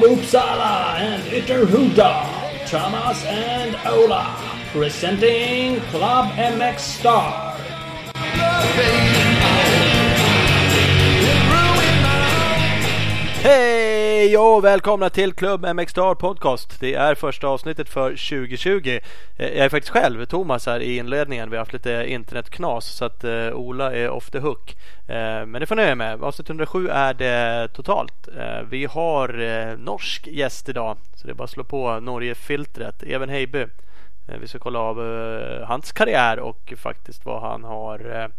from Uppsala and Ytterhuda, Thomas and Ola, presenting Club MX Star. Hej och välkomna till Club MX Star Podcast. Det är första avsnittet för 2020. Eh, jag är faktiskt själv, Thomas, här i inledningen. Vi har haft lite internetknas så att uh, Ola är off the hook. Uh, men det får nöja med. Avsnitt 107 är det totalt. Uh, vi har uh, norsk gäst idag så det är bara att slå på Norge-filtret. Even Heiby. Vi ska kolla av hans karriär och faktiskt vad han har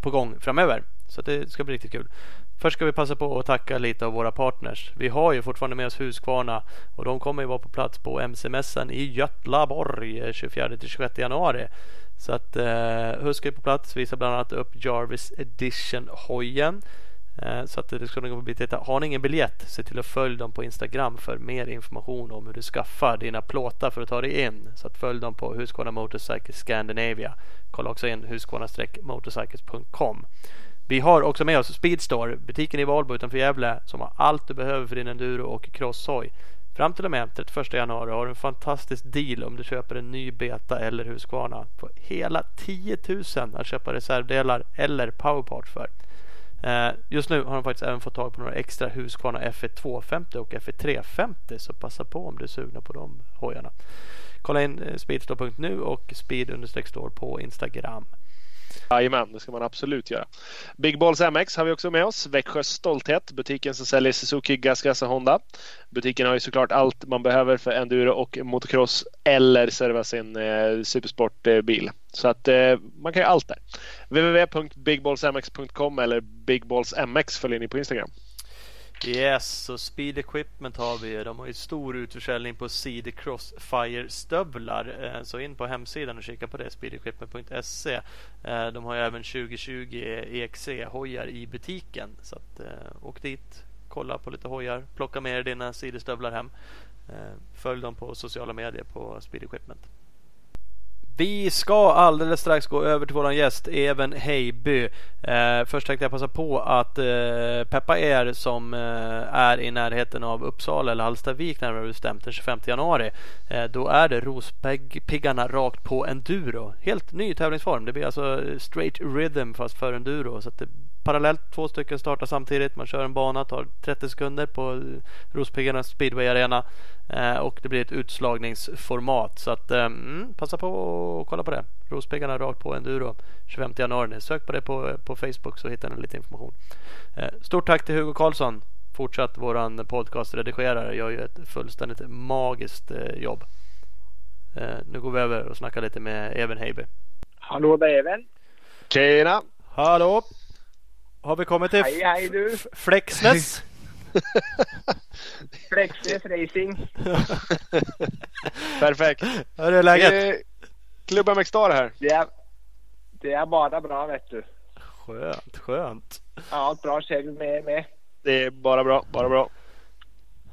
på gång framöver. Så det ska bli riktigt kul. Först ska vi passa på att tacka lite av våra partners. Vi har ju fortfarande med oss Husqvarna och de kommer ju vara på plats på MC-mässan i Götlaborg eh, 24-26 januari. Så att eh, Husk är på plats, visar bland annat upp Jarvis Edition hojen. Eh, så att det ska ni gå bli titta. Har ni ingen biljett, se till att följa dem på Instagram för mer information om hur du skaffar dina plåtar för att ta dig in. Så att följ dem på Husqvarna Motorcycles Scandinavia. Kolla också in husqvarna-motorcycles.com. Vi har också med oss Speedstore, butiken i Valbo utanför Gävle som har allt du behöver för din enduro och crosshoj. Fram till och med 31 januari har du en fantastisk deal om du köper en ny Beta eller Husqvarna. Får hela 10 000 att köpa reservdelar eller powerparts för. Eh, just nu har de faktiskt även fått tag på några extra Husqvarna F1 250 och F1 350 så passa på om du är sugna på de hojarna. Kolla in eh, speedstore.nu och speed-store på Instagram. Jajamän, det ska man absolut göra. Big Balls MX har vi också med oss. Växjö Stolthet, butiken som säljer Suzuki, Gas och Honda. Butiken har ju såklart allt man behöver för enduro och motocross eller serva sin eh, supersportbil. Så att eh, man kan göra allt där. www.bigballsmx.com eller bigballsmx följer ni på Instagram. Yes, så Speed Equipment har vi. De har ju stor utförsäljning på CD Crossfire stövlar. Eh, så in på hemsidan och kika på det, speedequipment.se. Eh, de har ju även 2020 EXC hojar i butiken. Så att, eh, åk dit, kolla på lite hojar, plocka med er dina sidostövlar hem. Följ dem på sociala medier på Speed Equipment. Vi ska alldeles strax gå över till våran gäst Even Heiby. Eh, först tänkte jag passa på att eh, peppa er som eh, är i närheten av Uppsala eller Hallstavik närmare bestämt den 25 januari. Eh, då är det Rospiggarna rakt på enduro. Helt ny tävlingsform. Det blir alltså straight rhythm fast för enduro. Så det parallellt två stycken startar samtidigt. Man kör en bana, tar 30 sekunder på Rospiggarnas speedway arena eh, och det blir ett utslagningsformat. Så att eh, passa på och kolla på det. Rospiggarna rakt på enduro 25 januari. Sök på det på, på Facebook så hittar ni lite information. Eh, stort tack till Hugo Karlsson. Fortsatt våran podcastredigerare. Gör ju ett fullständigt magiskt eh, jobb. Eh, nu går vi över och snackar lite med Even Heiby. Hallå där Even. Tjena! Hallå! Har vi kommit till hej, hej, du. Flexnäs? Flexnäs Racing. Perfekt. Hur är läget? Eh, Klubb MX Star här. Det är, det är bara bra vet du. Skönt, skönt. Ja, bra själv med, med. Det är bara bra, bara bra.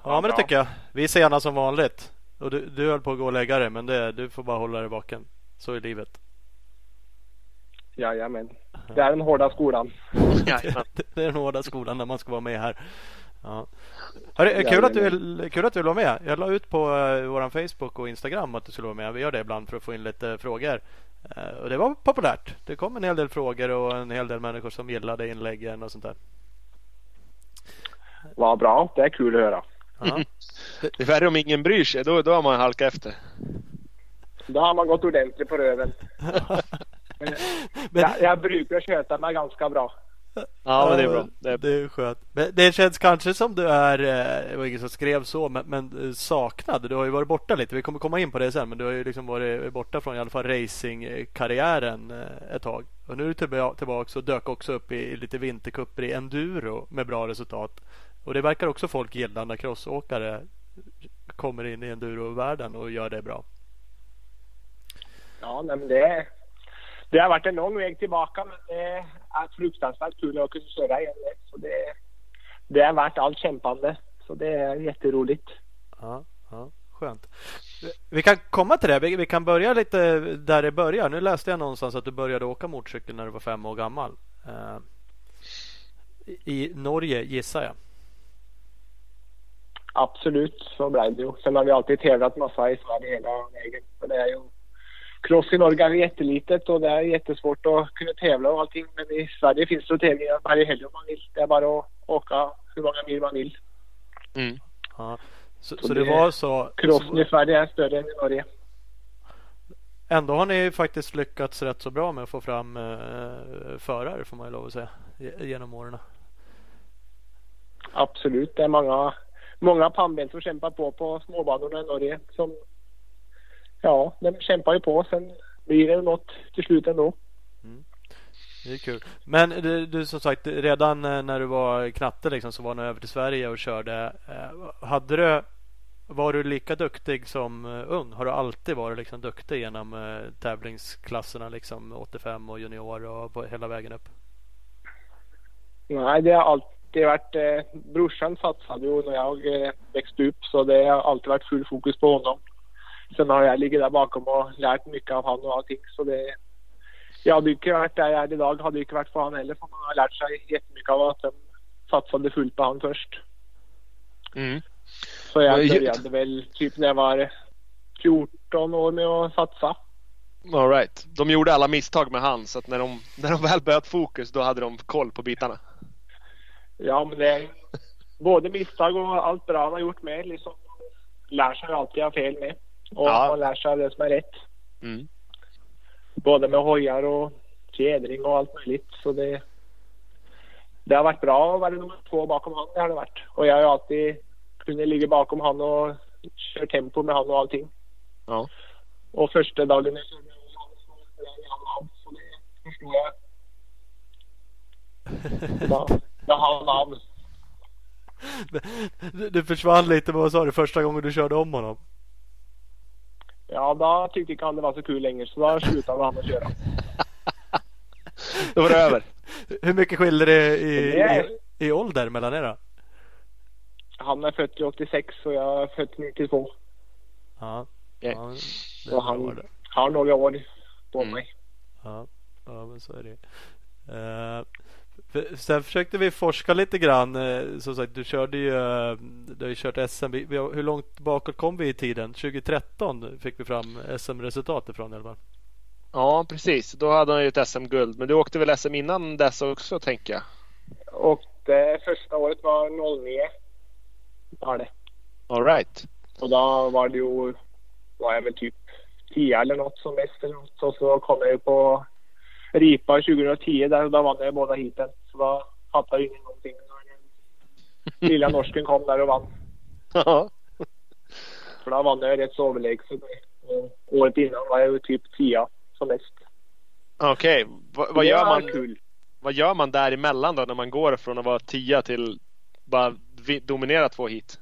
Ja, men det tycker jag. Vi är sena som vanligt. Och du, du höll på att gå och lägga dig, men det, du får bara hålla dig vaken. Så är livet. Jajamän. Det är den hårda skolan. det, det är den hårda skolan när man ska vara med här. Ja. Hörru, kul, att du kul att du vill vara med. Jag la ut på uh, vår Facebook och Instagram att du skulle vara med. Vi gör det ibland för att få in lite frågor. Uh, och det var populärt. Det kom en hel del frågor och en hel del människor som gillade inläggen och sånt där. Vad bra. Det är kul att höra. Ja. Det är värre om ingen bryr sig. Då, då har man halkat efter. Då har man gått ordentligt på röven. Men, jag, jag brukar sköta mig ganska bra. Ja, men det är bra. Det är, det är skönt. Men det känns kanske som du är, det var ingen som skrev så, men, men, saknad. Du har ju varit borta lite. Vi kommer komma in på det sen, men du har ju liksom varit borta från i alla fall racingkarriären ett tag. Och nu är du tillbaka och dök också upp i lite vintercuper i enduro med bra resultat. Och det verkar också folk gilla när crossåkare kommer in i endurovärlden och gör det bra. Ja, men det, det har varit en lång väg tillbaka men det är fruktansvärt kul att kunna köra igen. Så det, det är värt allt kämpande. Så det är jätteroligt. Ja, ja, skönt. Vi kan komma till det. Vi, kan börja lite där det börjar. Nu läste jag någonstans att du började åka motorcykel när du var fem år gammal. Uh, I Norge gissar jag. Absolut, så blev det ju. Sen har vi alltid tävlat massa i Sverige hela vägen. För det är ju cross i Norge är jättelitet och det är jättesvårt att kunna tävla och allting. Men i Sverige finns det tävlingar varje helg om man vill. Det är bara att åka hur många mil man vill. Mm. Ja. Så, så, det, var så. Crossen i Sverige är större än i Norge. Ändå har ni faktiskt lyckats rätt så bra med att få fram eh, förare får man ju lov att säga genom åren. Absolut, det är många, många pannben som kämpar på på småbanorna i Norge. Som, ja, de kämpar ju på. Sen blir det något till slut ändå. Mm. Det är kul. Men du, du, som sagt redan eh, när du var knatte liksom, så var du över till Sverige och körde. Eh, hade du var du lika duktig som uh, ung? Har du alltid varit liksom duktig genom tävlingsklasserna liksom 85 och junior och hela vägen upp? Nej, det har alltid varit eh, brorsan satsade ju när jag eh, växte upp så det har alltid varit full fokus på honom. Sen har jag ligget där bakom och lärt mycket av honom och allting så det jag hade inte varit där jag är idag hade det inte varit för honom heller för man har lärt sig jättemycket av att de satsade fullt på honom först. Mm. Så jag började väl typ när jag var 14 år med att satsa. All right. De gjorde alla misstag med han så att när de, när de väl börjat fokus då hade de koll på bitarna. Ja men det är både misstag och allt bra han har gjort med liksom. Lär sig alltid av fel med. Och ja. man lär sig det som är rätt. Mm. Både med hojar och fjädring och allt möjligt. Så det, det har varit bra att vara nummer två bakom honom. Det har det varit. Och jag har ju alltid kunde ligga bakom han och köra tempo med han och allting. Ja. Och första dagen jag körde han så det förstår jag. Ja, jag har namn. Du försvann lite, vad sa du, första gången du körde om honom? Ja, då tyckte inte han det var så kul längre så då slutade han att köra. då var det över. Hur mycket skiljer det i, i, i ålder mellan er då? Han är född 86 och jag är född 92. Ja. ja det och han har några år på mm. mig. Ja. ja, men så är det. Uh, för, sen försökte vi forska lite grann. Uh, som sagt, du körde ju, uh, du har ju kört SM. Hur långt bakåt kom vi i tiden? 2013 fick vi fram SM-resultat ifrån i alla fall. Ja, precis. Då hade han ju ett SM-guld. Men du åkte väl SM innan dess också, tänker jag? Och det första året var 09 var det. All right. Och då var det ju, var jag väl typ 10 eller något som mest. Och så kom jag ju på Ripa 2010 där och då vann jag båda heaten. Så då fattade jag ingenting. Lilla norsken kom där och vann. Ja. För då vann jag rätt så överlägset. Året innan var jag typ 10 som mest. Okej, okay. Va, vad gör man? Kul. Vad gör man däremellan då när man går från att vara 10 till bara dominera två hit?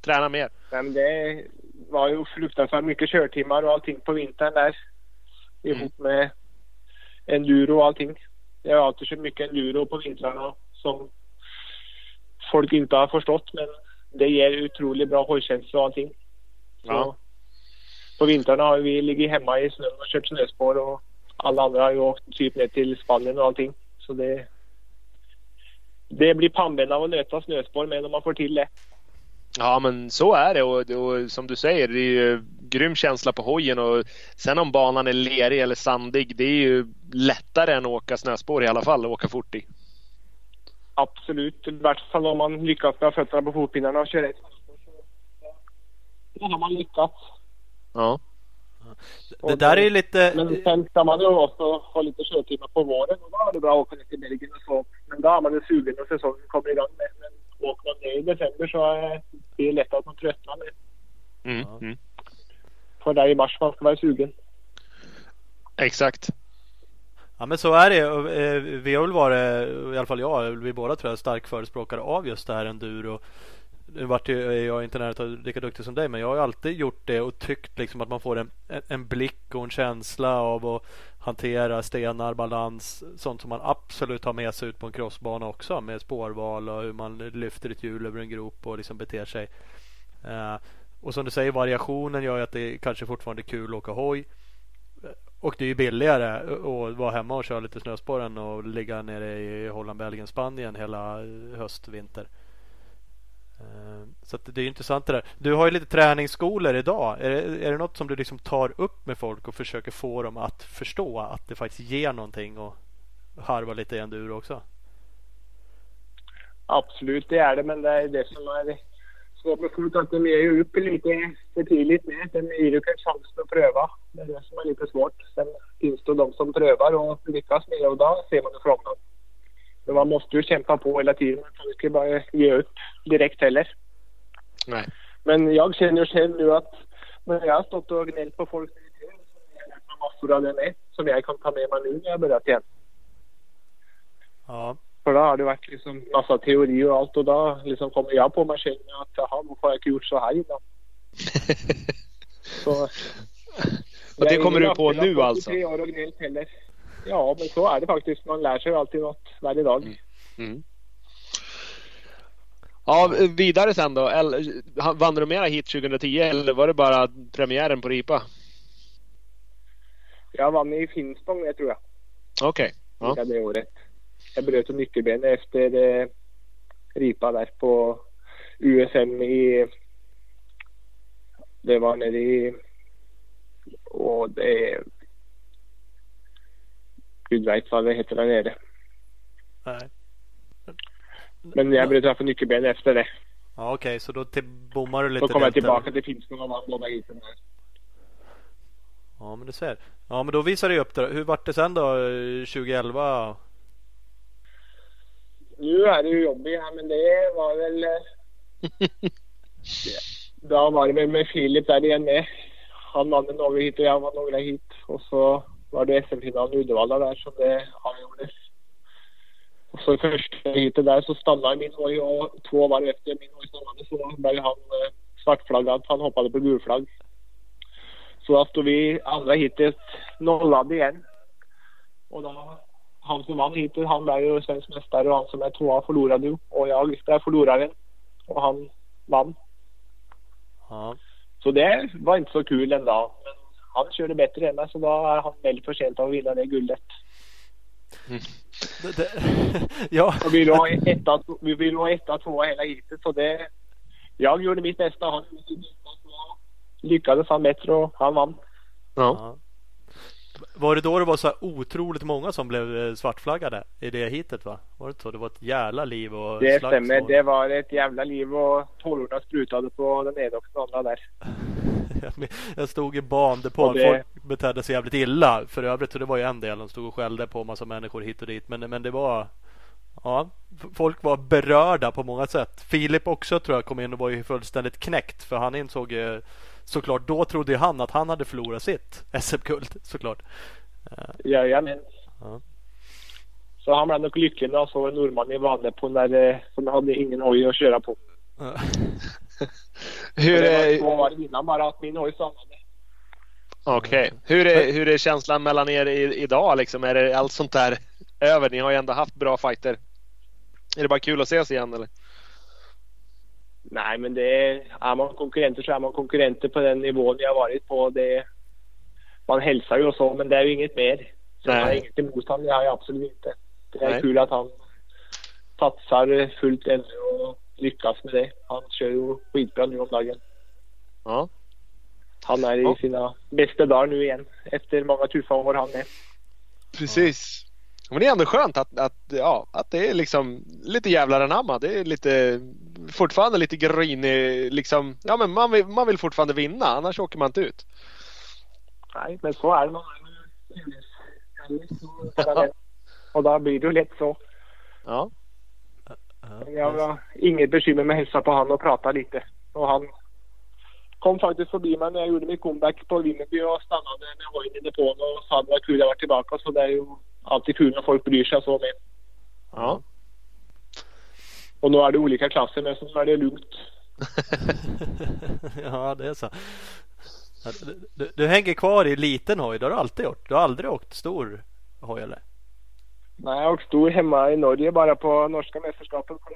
Träna mer? Men det var ju fruktansvärt mycket körtimmar och allting på vintern där. Ihop mm. med enduro och allting. Jag har alltid kört mycket enduro på vintrarna som folk inte har förstått men det ger otroligt bra hojkänsla och allting. Ja. på vintrarna har vi ligger hemma i snön och kört snöspår och alla andra har ju åkt typ ner till Spanien och allting. Så det det blir pannben av att nöta snöspår med om man får till det. Ja men så är det och, och, som du säger det är ju grym känsla på hojen och sen om banan är lerig eller sandig det är ju lättare än att åka snöspår i alla fall och åka fort i. Absolut, i vart fall om man lyckas med fötterna på fotpinnarna och köra rätt. Då har man lyckats. Ja. Det där är lite... Men sen ska man ju också ha lite körtimmar på våren och då är det bra att åka ner till Belgien och så. Men då har man ju sugen och säsongen kommer igång med. Men åker man ner i december så är det lätt att man tröttnar med. Mm. Mm. För där i mars man ska vara sugen. Exakt. Ja men så är det. Eh, vi har väl varit, i alla fall jag, vi båda tror jag, stark förespråkare av just det här enduro nu vart jag inte nära lika duktig som dig men jag har alltid gjort det och tyckt liksom att man får en, en blick och en känsla av att hantera stenar, balans, sånt som man absolut har med sig ut på en crossbana också med spårval och hur man lyfter ett hjul över en grop och liksom beter sig. Uh, och som du säger variationen gör ju att det kanske fortfarande är kul att åka hoj. Och det är ju billigare att vara hemma och köra lite snöspår än att ligga nere i Holland, Belgien, Spanien hela höst, vinter. Eh, så det är intressant det där. Du har ju lite träningsskolor idag. Är det, är det något som du liksom tar upp med folk och försöker få dem att förstå att det faktiskt ger någonting och harva lite i enduro också? Absolut, det är det. Men det är det som är svårt med folk att de ger ju upp lite för tidigt med. De ger ju en chansen att pröva. Det är det som är lite svårt. Sen finns det de som prövar och lyckas med och då ser man det framåt. Men man måste ju kämpa på hela tiden. Man kan inte bara ge upp direkt heller. Nej. Men jag känner själv nu att när jag har stått och gnällt på folk så har jag massor av det med som jag kan ta med mig nu när jag börjat igen. Ja. För då har det varit liksom massa teori och allt och då liksom kommer jag på mig själv att jaha, varför har jag inte gjort så här innan? Så, och det kommer du på nu jag har alltså? tre år och gnällt heller. Ja, men så är det faktiskt. Man lär sig alltid något varje dag. Mm. Ja, vidare sen då. Vann du mera hit 2010 eller var det bara premiären på Ripa? Jag vann i Finspång det tror jag. Okej. Ja. Ja. Det året. Jag bröt nyckelbenet efter eh, Ripa där på USM i... Det var nere i... Och det... Gud vet vad det heter där nere. Nej. Men jag bröt alltså nyckelbenet efter det. Ja, Okej, så då till, bommar du lite. Då kom jag tillbaka till Finspång och vann båda heaten där. Ja, men du ser. Ja, men då visar det upp det. Hur vart det sen då eh, 2011? Nu är det ju jobbigt här men det var väl... eh, Då var det väl med Filip där igen med. Han vann några hit och jag vann några hit. Och så var det SM-finalen i Uddevalla där som det avgjordes. Och så i första hitet där så stannade min hoj och två varv efter min hoj stannade så blev han eh, svartflaggad. Han hoppade på gul flagg. Så då stod vi andra hitet nollade igen. Och då han som vann hittills, han blev ju svensk mästare och han som är tvåa förlorade ju. Och jag blev förloraren. Och han vann. Ja. Så det var inte så kul dag. Men han körde bättre än mig så då är han väldigt förtjänt av att vinna det guldet. Det, det, ja. Och vi låg etta, vi vi låg etta, tvåa hela heatet så det... Jag gjorde mitt bästa, han gjorde sitt bästa. Så lyckades han bättre och han vann. Ja. Var det då det var så här otroligt många som blev eh, svartflaggade i det hitet va? Var det så? Det var ett jävla liv och Det slagsmål. stämmer. Det var ett jävla liv och tårorna sprutade på den ena och den andra där. Jag stod i bandepån. Det- Folk betedde sig jävligt illa. För övrigt så det var ju en del. De stod och skällde på massa människor hit och dit. Men, men det var... Ja, folk var berörda på många sätt. Filip också tror jag kom in och var ju fullständigt knäckt. För han insåg ju såklart. Då trodde ju han att han hade förlorat sitt SM-guld såklart. Jajamän. Ja. Så han blev nog lycklig när han såg en norrman i Vanlepån där eh, som hade ingen hoj att köra på. Hur det var är, två varv innan bara att min hoj stannade. Okej. Hur, är, hur är känslan mellan er i, idag liksom? Är det allt sånt där över? Ni har ju ändå haft bra fighter. Är det bara kul att ses igen eller? Nej, men det är, är man konkurrenter så är man konkurrenter på den nivån vi har varit på. Det, man hälsar ju och så, men det är ju inget mer. Så jag har inget emot honom, det har jag absolut inte. Det är Nej. kul att han satsar fullt ännu och lyckas med det. Han kör ju skitbra nu om dagen. Ja. Han är i Ja. sina bästa dagar nu igen. Efter många tuffa år han är. Precis. Men det är ändå skönt att, att, ja, att det är liksom lite jävlar anamma. Det är lite fortfarande lite grinig liksom. Ja men man vill, man vill fortfarande vinna annars åker man inte ut. Nej, men så är det. Man är. Och då blir det ju lätt så. Ja. Jag har inget bekymmer med att hälsa på han och prata lite. Och han kom faktiskt förbi mig när jag gjorde min comeback på Vimmerby och stannade med hojen i depån och sa att det var kul att jag var tillbaka. Så det är ju alltid kul när folk bryr sig så med. Ja. Och nu är det olika klasser men så nu är det lugnt. ja, det är så. Du, du, hänger kvar i liten hoj. Det har du alltid gjort. Du har aldrig åkt stor hoj eller? Nej, jag stod hemma i Norge bara på norska mästerskapet. På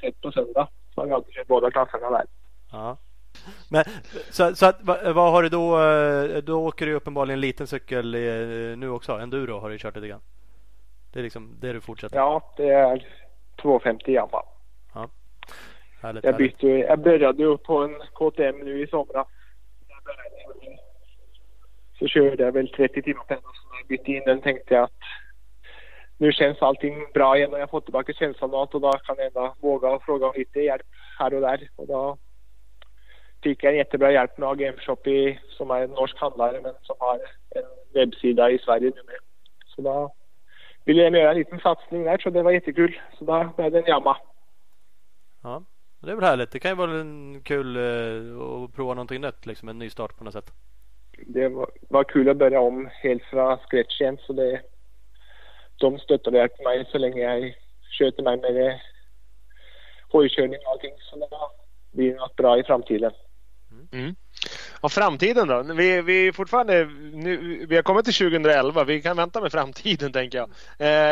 det på söndag. Så har vi alltid kört båda klasserna där. Ja. Men så, så att, vad, vad har du då? eh, Då åker du uppenbarligen liten cykel eh, nu också. Enduro har du kört lite grann. Det är liksom det du fortsätter. Ja, det är 250 i alla fall. Härligt, Jag, härligt. bytte, jag började ju på en KTM nu i somras. Så körde jag väl 30 timmar på den och så när jag bytte in den tänkte jag att nu känns allting bra igen och jag har fått tillbaka känslan av att och då kan jag ändå våga fråga om lite hjälp här och där. Och då fick jag en jättebra hjälp med AGM Shop i, som är en norsk handlare men som har en webbsida i Sverige nu med. Så då ville de göra en liten satsning där så det var jättekul. Så då blev det en Yamaha. Ja, det är väl härligt. Det kan ju vara en kul eh, att prova någonting nytt, liksom en ny start på något sätt. det var, var kul att börja om helt från scratch igen. Så det, de stöttade hjälpte mig så länge jag sköter mig med hojkörning och allting. Så det blir något bra i framtiden. Mm. Och framtiden då? Vi, vi är fortfarande, nu, vi har kommit till 2011. Vi kan vänta med framtiden tänker jag.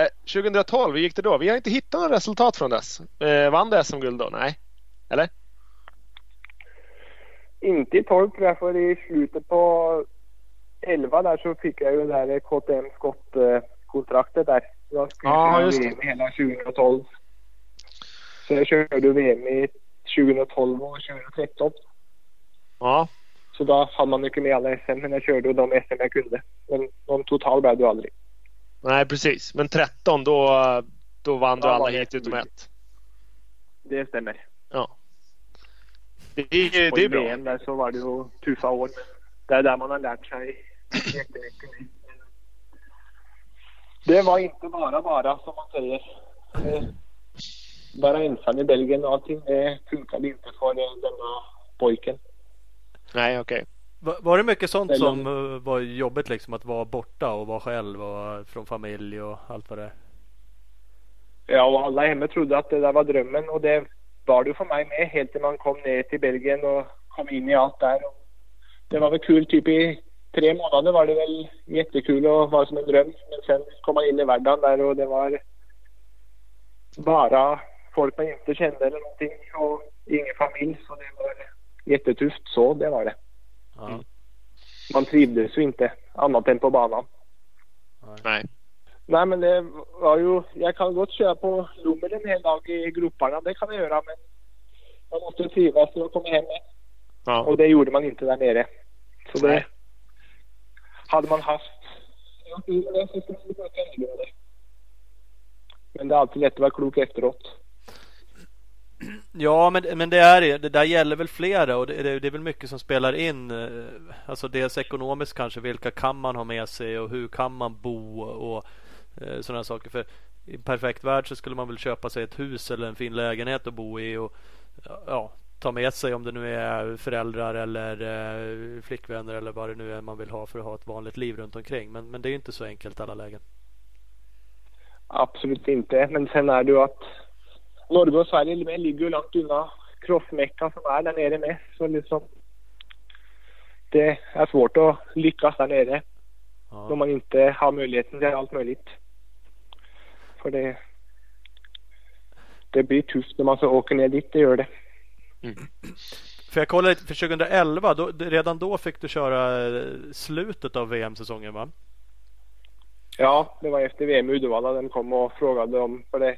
Eh, 2012, hur gick det då? Vi har inte hittat några resultat från dess. Eh, vann det SM-guld då? Nej? Eller? Inte i 12 tror jag, för i slutet på 11 där så fick jag ju det där KTM skottkontraktet där. Jag skulle köra just. VM hela 2012. Så jag körde VM i 2012 och 2013. Ja. Så då hann man mycket med alla SM, men jag körde de SM jag kunde. Men någon total blev det aldrig. Nej, precis. Men 13 då, då vann du Ja, alla var det hit utom ett. Det stämmer. Ja. Det, det i är bra. VM där så var det ju tuffa år. Det är där man har lärt sig jättemycket. Det var inte bara bara som man säger. Eh, Bara ensam i Belgien och allting. Det funkade inte för eh, denna pojken. Nej, okej. Va- Var det mycket sånt som eh, var jobbigt liksom att vara borta och vara själv och från familj och allt vad det är? Ja, och alla hemma trodde att det där var drömmen och det var det för mig med helt till man kom ner till Belgien och kom in i allt där. Och det var väl kul typ i tre månader var det väl jättekul och var som en dröm. Men sen kom man in i vardagen där och det var bara folk man inte kände eller någonting och ingen familj så det var jättetufft så det var det. Ja. Mm. Man trivdes ju inte annat än på banan. Nej. Nej men det var ju, jag kan gott köra på Lommer en hel dag i groparna, det kan jag göra men man måste trivas för att komma hem med. Ja. Och det gjorde man inte där nere. Så det hade man haft. Men det är alltid lätt att vara klok efteråt. Ja, men, men det, är, det det där gäller väl flera och det, det, det är väl mycket som spelar in. Eh, alltså dels ekonomiskt kanske. Vilka kan man ha med sig och hur kan man bo och eh, sådana saker. För i en perfekt värld så skulle man väl köpa sig ett hus eller en fin lägenhet att bo i och ja, ta med sig om det nu är föräldrar eller eh, flickvänner eller vad det nu är man vill ha för att ha ett vanligt liv runt omkring. Men, men det är ju inte så enkelt alla lägen. Absolut inte. Men sen är det ju att Norge och Sverige ligger ju långt undan crossmecka som är där nere med. Så liksom det är svårt att lyckas där nere Ja. om man inte har möjligheten till allt möjligt. För det, det blir tufft när man så åker ner dit, det gör det. För jag kollade för 2011. Då, redan då fick du köra eh, slutet av VM-säsongen va? Ja, det var efter VM i Uddevalla. De kom och frågade om, för det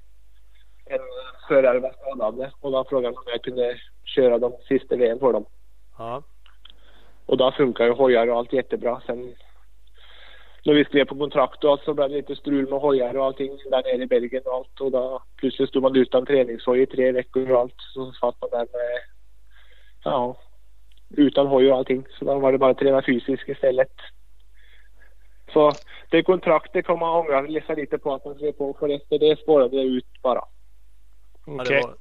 en förare var skadad och då frågade de om jag kunde köra de sista VM för dem. Ja. Och då funkar ju hojar och allt jättebra. Sen när vi skrev på kontrakt och allt så blev det lite strul med hojar och allting där nere i Belgien och allt. Och då plötsligt stod man utan träningshoj i tre veckor och allt. Så satt man där med, ja, utan hoj och allting. Så då var det bara att träna fysiskt istället. Så det kontraktet kommer man ångra läsa lite på att man skrev på för efter det spårade det ut bara. Ja, Okej. det, var,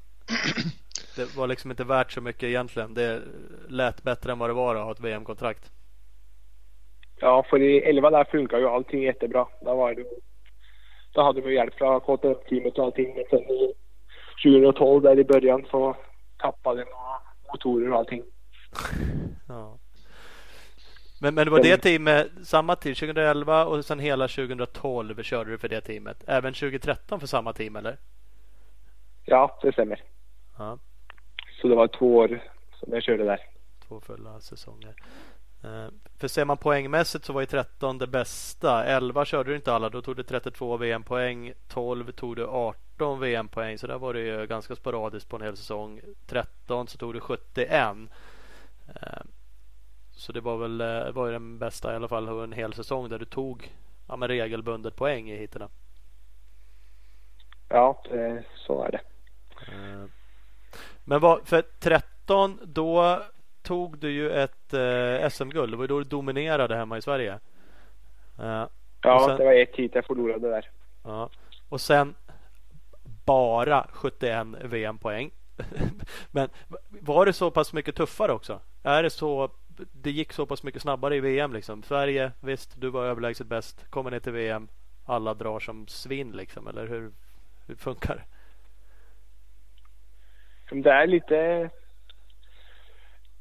det var liksom inte värt så mycket egentligen. Det lät bättre än vad det var att ha ett VM-kontrakt. Ja, för i 11 där funkar ju allting jättebra. Där var det, då hade vi hjälp från KTM-teamet och allting. Men sen i 2012 där i början så tappade de några motorer och allting. Ja. Men, men det var det teamet, samma tid 2011 och sen hela 2012 körde du för det teamet. Även 2013 för samma team eller? Ja, det stämmer. Ja, Så det var två år som jag körde där. två fulla säsonger. Eh, För ser man poängmässigt så var ju 13 det bästa. 11 körde du inte alla. Då tog du 32 VM-poäng. 12 tog du 18 VM-poäng så där var det ju ganska sporadiskt på en hel säsong. 13 så tog du 71. Eh, så det var väl eh, var den bästa i alla fall en hel säsong där du tog ja, regelbundet poäng i hitterna. Ja, så är det. Eh, men vad, för 13 då tog du ju ett eh, SM-guld. Det var ju då du dominerade hemma i Sverige. Eh, ja, sen, det var ett hit jag förlorade där. Ja. Och sen bara 71 VM-poäng. Men var det så pass mycket tuffare också? Är det så det gick så pass mycket snabbare i VM liksom? Sverige, visst, du var överlägset bäst. Kommer ner till VM, alla drar som svinn liksom, eller hur, hur funkar det? Det är lite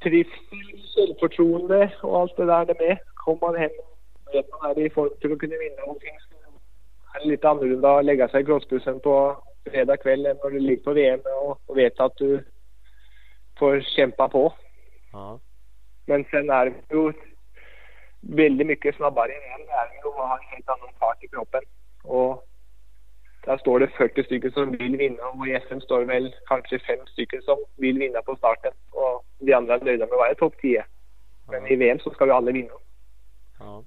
trivsel, självförtroende och allt det där det med. Kommer man hem och vet man är i form till att kunna vinna någonting så är det lite annorlunda att lägga sig i crossbussen på fredag kväll än när du ligger på VM och, och vet att du får kämpa på. Ja. Men sen är det ju väldigt mycket snabbare i VM. Det är ju att ha en helt annan fart i kroppen. Och där står det 40 stycken som vill vinna och i SM står det väl kanske fem stycken som vill vinna på starten. Och de andra är nöjda med att vara topp 10. Men i VM så ska vi alla vinna. Ja.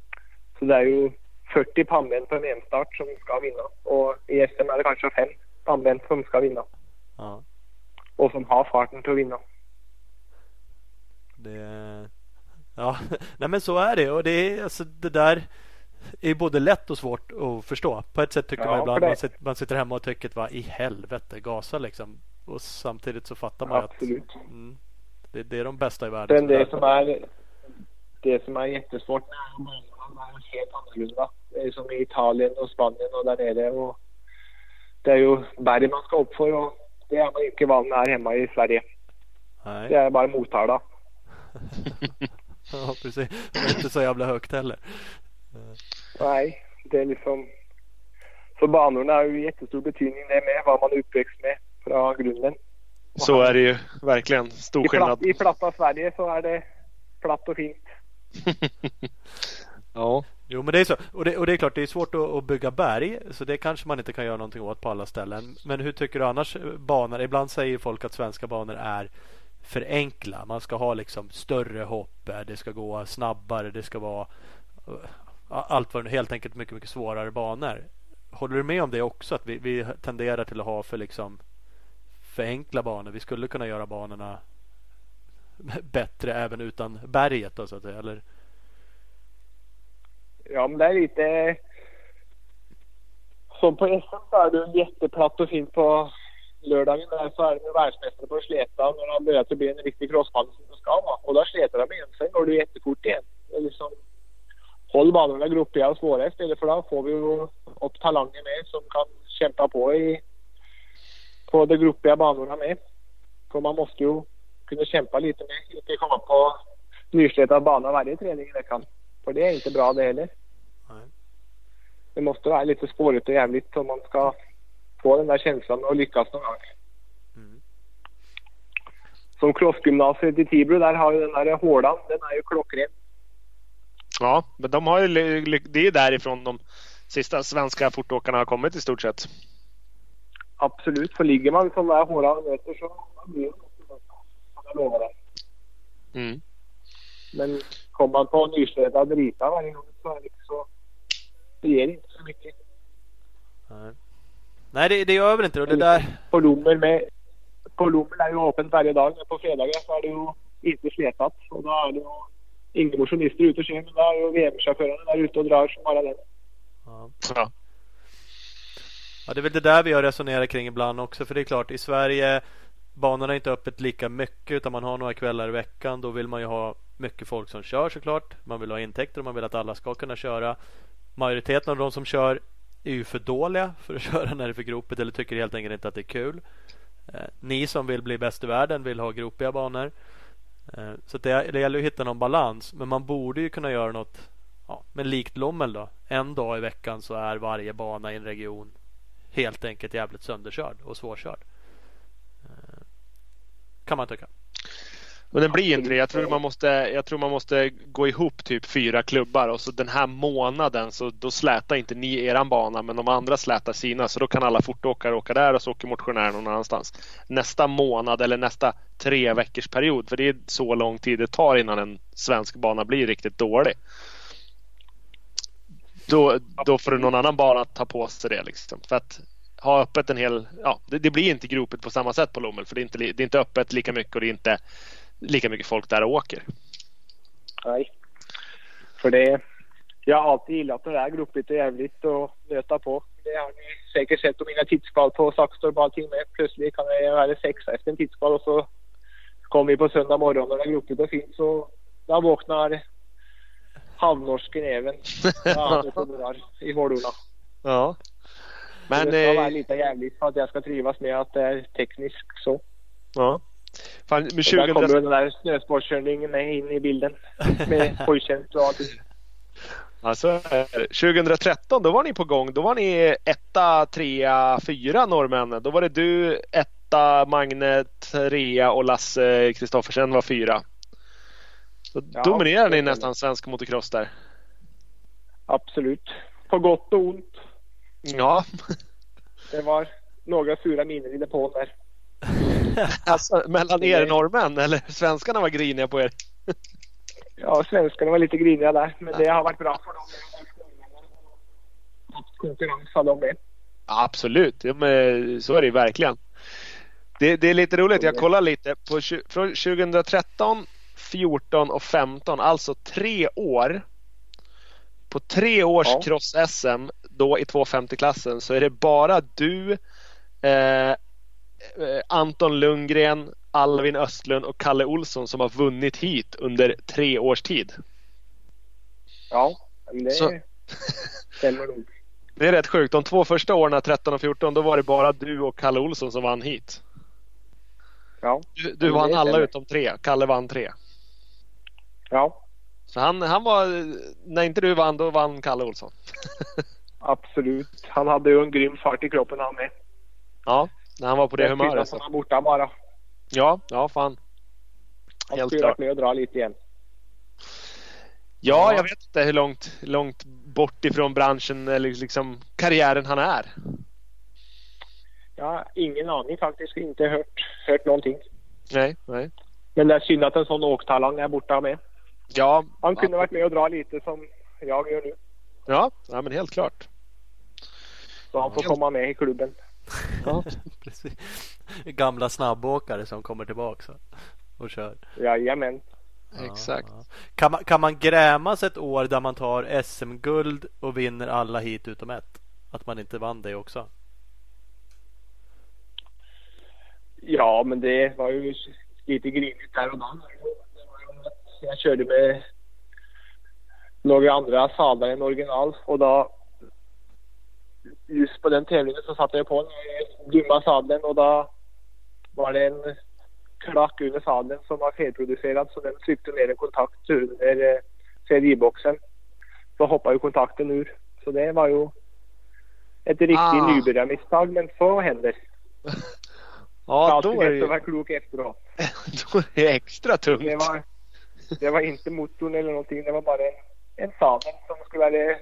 Så det är ju 40 pannben på en VM-start som ska vinna. Och i SM är det kanske fem pannben som ska vinna. Ja. Och som har farten till att vinna. Det... Ja, nej men så är det. Och det är alltså det där är både lätt och svårt att förstå. På ett sätt tycker ja, man ibland man sitter, man sitter hemma och tycker vad i helvete gasa liksom. Och samtidigt så fattar man Absolut. att mm, det, det, är de bästa i världen. Men det som är det som är jättesvårt med är helt annorlunda. Det är som i Italien och Spanien och där nere. Och det är ju berg man ska upp för och det är man inte van med här hemma i Sverige. Nej. Det är bara Motala. ja precis. Det är inte så jävla högt heller. Nej, det är liksom... Så banorna har ju jättestor betydning det med vad man är uppväxt med från grunden. Så är det ju verkligen. Stor I skillnad. I platta Sverige så är det platt och fint. ja. Jo men det är så. Och det, och det är klart det är svårt att, att, bygga berg. Så det kanske man inte kan göra någonting åt på alla ställen. Men hur tycker du annars banor? Ibland säger folk att svenska banor är för enkla. Man ska ha liksom större hopp. Det ska gå snabbare. Det ska vara allt var helt enkelt mycket, mycket svårare banor. Håller du med om det också? Att vi, vi tenderar till att ha för liksom för enkla banor. Vi skulle kunna göra banorna bättre även utan berget då, så att säga, eller? Ja, men det är lite som på SM så är det jätteplatt och fint på lördagen där så är det världsmästare på släta när han börjar bli en riktig crossbana som det ska vara. Och då slätar de igen. Sen går det jättefort igen. Det är liksom håll banorna gruppiga och svåra istället för då får vi ju upp talanger med som kan kämpa på i på de gruppiga banorna med. För man måste ju kunna kämpa lite med, inte komma på nyslätad bana varje träning i veckan. För det är inte bra det heller. Nej. Det måste vara lite spårigt och jävligt om man ska få den där känslan och lyckas någon gång. Mm. Som crossgymnasiet i Tibro, där har ju den där hålan, den är ju klockren. Ja, men de har ju, det är därifrån de sista svenska fortåkarna har kommit i stort sett. Absolut, för ligger man som där hårda meter så blir det jag lovar det. Mm. Men kommer man på nyslädad rita varje gång så är det så det ger inte så mycket. Nej, Nej det, det gör väl inte det. där... På Lommer med på Lommer är ju öppet varje dag. Men på fredagar så är det ju inte slätat. Och då är det ju ingen motionister ute och kör, men där är VM-chaufförerna där ute och drar som bara den. Ja. ja. det är väl det där vi har resonerat kring ibland också. För det är klart, i Sverige banorna är inte öppet lika mycket utan man har några kvällar i veckan. Då vill man ju ha mycket folk som kör såklart. Man vill ha intäkter och man vill att alla ska kunna köra. Majoriteten av de som kör är ju för dåliga för att köra när det är för gropigt eller tycker helt enkelt inte att det är kul. Eh, ni som vill bli bäst i världen vill ha gropiga banor. Eh, så det, det gäller att hitta någon balans. Men man borde ju kunna göra något ja, men likt Lommel då. En dag i veckan så är varje bana i en region helt enkelt jävligt sönderkörd och svårkörd. Eh, kan man tycka. Men den blir inte det. Jag tror, man måste, jag tror man måste gå ihop typ fyra klubbar och så den här månaden så då slätar inte ni eran bana men de andra slätar sina så då kan alla fortåkare åka där och så åker motionären någon annanstans. Nästa månad eller nästa tre veckors period för det är så lång tid det tar innan en svensk bana blir riktigt dålig. Då, då får någon annan bana ta på sig det liksom. För att ha öppet en hel... Ja, det, det blir inte gropet på samma sätt på Lommel för det är, inte, det är inte öppet lika mycket och det är inte lika mycket folk där och åker. Nej. För det... Jag har alltid gillat när det är gropigt och jävligt att nöta på. Det har ni säkert sett på mina tidskval på Saxtorp och allting med. Plötsligt kan jag vara sexa efter en tidskval och så kommer vi på söndag morgon när det är gropigt och fint så då vaknar halvnorsken även ja, i Vårdorna. Ja. Men, så det ska vara lite jävligt för att jag ska trivas med att det är tekniskt så. Ja. Fan, med 20... Där kommer den där snösportkörningen med in i bilden. Med hojtjänst och allting. Alltså, 2013 då var ni på gång. Då var ni etta, trea, fyra norrmän. Då var det du etta, Magne trea och Lasse Kristoffersen var fyra. Så ja, dominerade ni nästan svensk motocross där. Absolut. På gott och ont. Ja. Det var några sura minnen i depån där. alltså, mellan er norrmän eller svenskarna var griniga på er? ja, svenskarna var lite griniga där. Men det har varit bra för dem. Konkurrens har de med. Absolut, ja, men så är det verkligen. Det, det, är lite roligt. Jag kollar lite. På, från 2013, 14 och 15, alltså tre år. På tre års ja. cross-SM, då i 250-klassen, så är det bara du, Eh, Anton Lundgren, Alvin Östlund och Kalle Olsson som har vunnit hit under tre års tid. Ja, det Så... stämmer nog. Det är rätt sjukt. De två första åren, 13 och 14, då var det bara du och Kalle Olsson som vann hit. Ja. Du, du vann alla stämmer. utom tre. Kalle vann tre. Ja. Så han, han var, när inte du vann, då vann Kalle Olsson. Absolut. Han hade ju en grym fart i kroppen han med. Ja, när han var på det, det humöret. Så. Han borta bara. Ja, ja fan. Han Helt klart. och dra lite igen. Ja, jag vet inte hur långt, långt bort ifrån branschen eller liksom karriären han är. Ja, ingen aning faktiskt. Inte hört, hört någonting. Nej, nej. Men det är synd att en sån åktalang är borta med. Ja. Han kunde ja. varit med och dra lite som jag gör nu. Ja, ja men helt klart. Så han får helt... komma med i klubben. Ja, precis. Gamla snabbåkare som kommer tillbaka och kör. Jajamän. Ja, Exakt. Ja. Kan, man, kan man grämas ett år där man tar SM-guld och vinner alla hit utom ett? Att man inte vann det också? Ja, men det var ju lite grinigt där och då. Jag körde med några andra sadlar än original och då just på den tävlingen så satte jag på den grymma sadeln och då var det en klack under sadeln som var felproducerad så den tryckte ner en kontakt under eh, CDI-boxen. Så hoppade ju kontakten ur. Så det var ju ett riktigt ah. nybörjarmisstag men så händer. ja, då är det att vara klok efteråt. då är det extra tungt. Det var, det var inte motorn eller någonting. Det var bara en sadel som skulle vara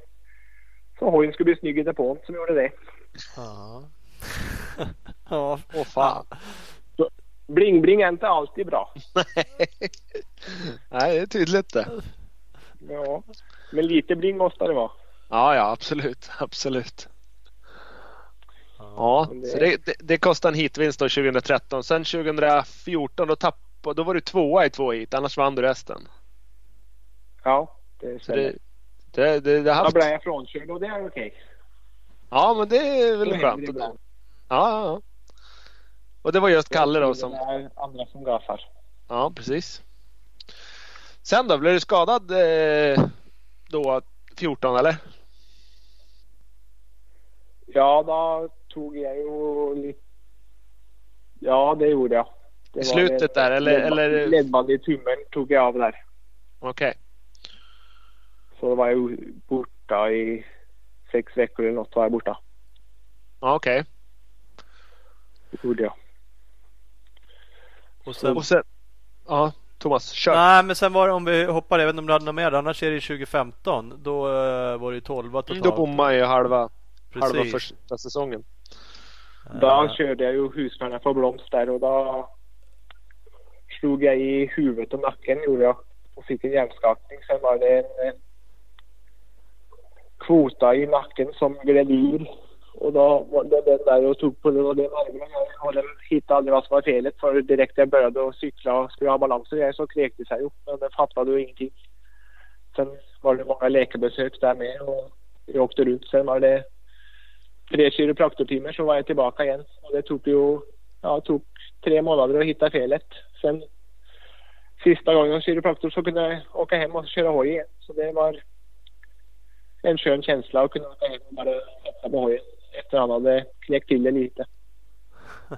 så hojen skulle bli snygg i depån som gjorde det. Ja. ja, åh fan. Bling-bling är inte alltid bra. Nej, det är tydligt det. Ja, men lite bling måste det vara. Ja, ja absolut, absolut. Ja, det... så det, det, det kostade en hitvinst då 2013. Sen 2014 då tappade, då var du tvåa i två hit, annars vann du resten. Ja, det stämmer. Det, det, det haft... Då blev jag frånkörd och det är okej. Okay. Ja, men det är väl skönt. Ja, ja. Och det var just Kalle då som... Det är andra som gasar. Ja, precis. Sen då, blev du skadad eh, då 14 eller? Ja, då tog jag ju lite... Ja, det gjorde jag. Det I slutet där eller? Ledband, eller... ledband i tummen tog jag av där. Okej. Okay. Så då var jag borta i sex veckor eller något var jag borta. Ja, okej. Okay. Det gjorde jag. Och sen, och sen, ja. Thomas, kör! Nej, men sen var det om vi hoppar, jag vet inte om du hade något mer, annars är det 2015. Då uh, var det ju 12 totalt. Mm, då bommade jag halva, Precis. halva första säsongen. Da Eh, kjørte jeg jo Husqvarna for blomst der, og da slog jeg i huvudet og nakken, gjorde jeg, og fikk en hjerneskakning. Sen var det en eh, kvota i nacken som gled ur. Och då var det den där och tog på det, och det nervene. jag den hittade aldrig vad som var felet, Direkt när jag började å cykla och skulle ha balanse, så krek det seg. Men det fattade ju ingenting. Sen var det många läkarbesök där med, och jag åkte runt. Sen var det tre kiropraktortimmar så var jag tillbaka igen. Och det tog ju ja, tog tre månader att hitta felet. Sen sista gången hos kiropraktor så kunde jag åka hem och köra hoj igen. Så det var en skön känsla att kunna åka hem och bara sätta på hojen efter han hade knäckt till det lite.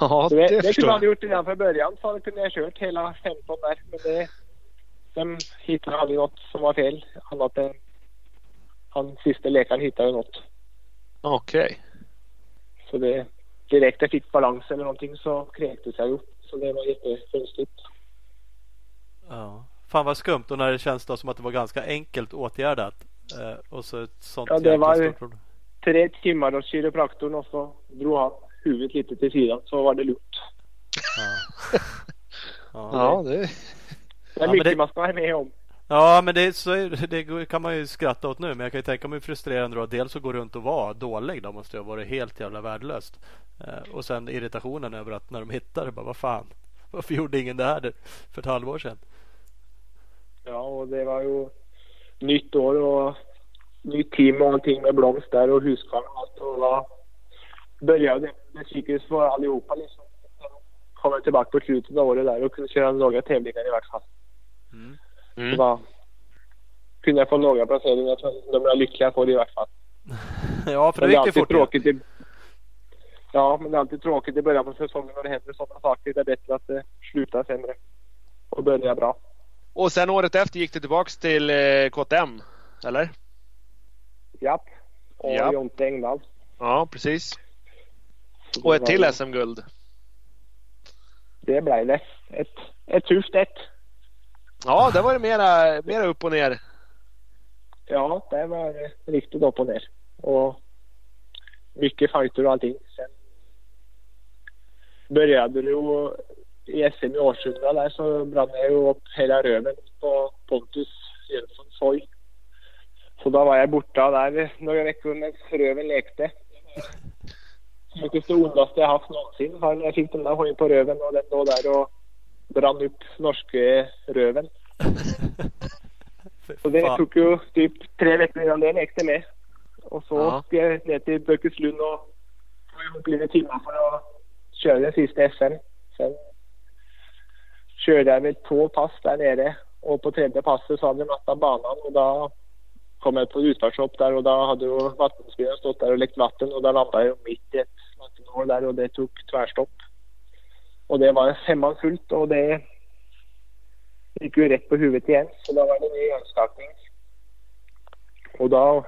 Ja, Så det, det, det kunde han gjort redan från början så kunde jag kört hela 15 där. Men det, de hittade aldrig något som var fel annat än han sista läkaren hittade något. Okej. Så det, direkt jag fick balans eller någonting så kräktes jag ju. Så det var jättekonstigt. Ja. Fan vad skumt och när det känns då som att det var ganska enkelt åtgärdat. Eh, och så ett sånt Ja, det var-. Tre timmar hos kiropraktorn och så drog han huvudet lite till sidan så var det lugnt. Ja. Ja. Ja, det... Det är Ja, mycket det- man ska vara med om. Ja men det, så är, det kan man ju skratta åt nu men jag kan ju tänka mig hur frustrerande det var. Dels att gå runt och vara dålig då måste ha varit helt jävla värdelöst. Eh, och sen irritationen över att när de hittar det bara vad fan. Varför gjorde ingen det här för ett halvår sedan? Ja, och det var ju nytt år och nytt team och allting med blomst där och Husqvarna och allt. Och då började det med psykiskt för allihopa liksom. Sen kom jag tillbaka på slutet av året där och kunde köra några tävlingar i vart fall. Mm. Så Mm. då kunde jag få några placeringar som de är lyckliga för i vart fall. Ja för det gick det fort. ju. tråkigt i... Ja, men det är alltid tråkigt i början på säsongen när det händer sådana saker. Det är bättre att det slutar sämre och börjar bra. Och sen året efter gick du tillbaks till eh, KTM, eller? Japp. Och Japp. Jonte Engdahl. Ja, precis. Och ett till SM-guld. Det blev det. Ett, ett tufft ett. Ja, det var det mera, mera upp och ner. Ja, det var riktigt upp och ner. Och mycket fighter och allting. Sen började det ju i SM i Årsunda där så brann jag ju upp hela röven på Pontus Jönssons hoj. Så då var jag borta där några veckor medan röven lekte. Det ondaste jag haft någonsin var när jag fick den där hojen på röven och den låg där och brann upp norska röven. Så det tog ju typ tre veckor innan det lekte med. Och så jag ner till Bökeslund och tog ihop lite timmar för att köra den sista SM. Sen körde jag väl två pass där nere och på tredje passet så hade jag mattat banan och då kom jag på utfartshopp där och då hade ju vattenspelaren stått där och läckt vatten och då landade jag mitt i ett vattenhål där och det tog tvärstopp. Och det var femman fullt och det gick ju rätt på huvudet igen så då var det ny hjärnskakning. Och då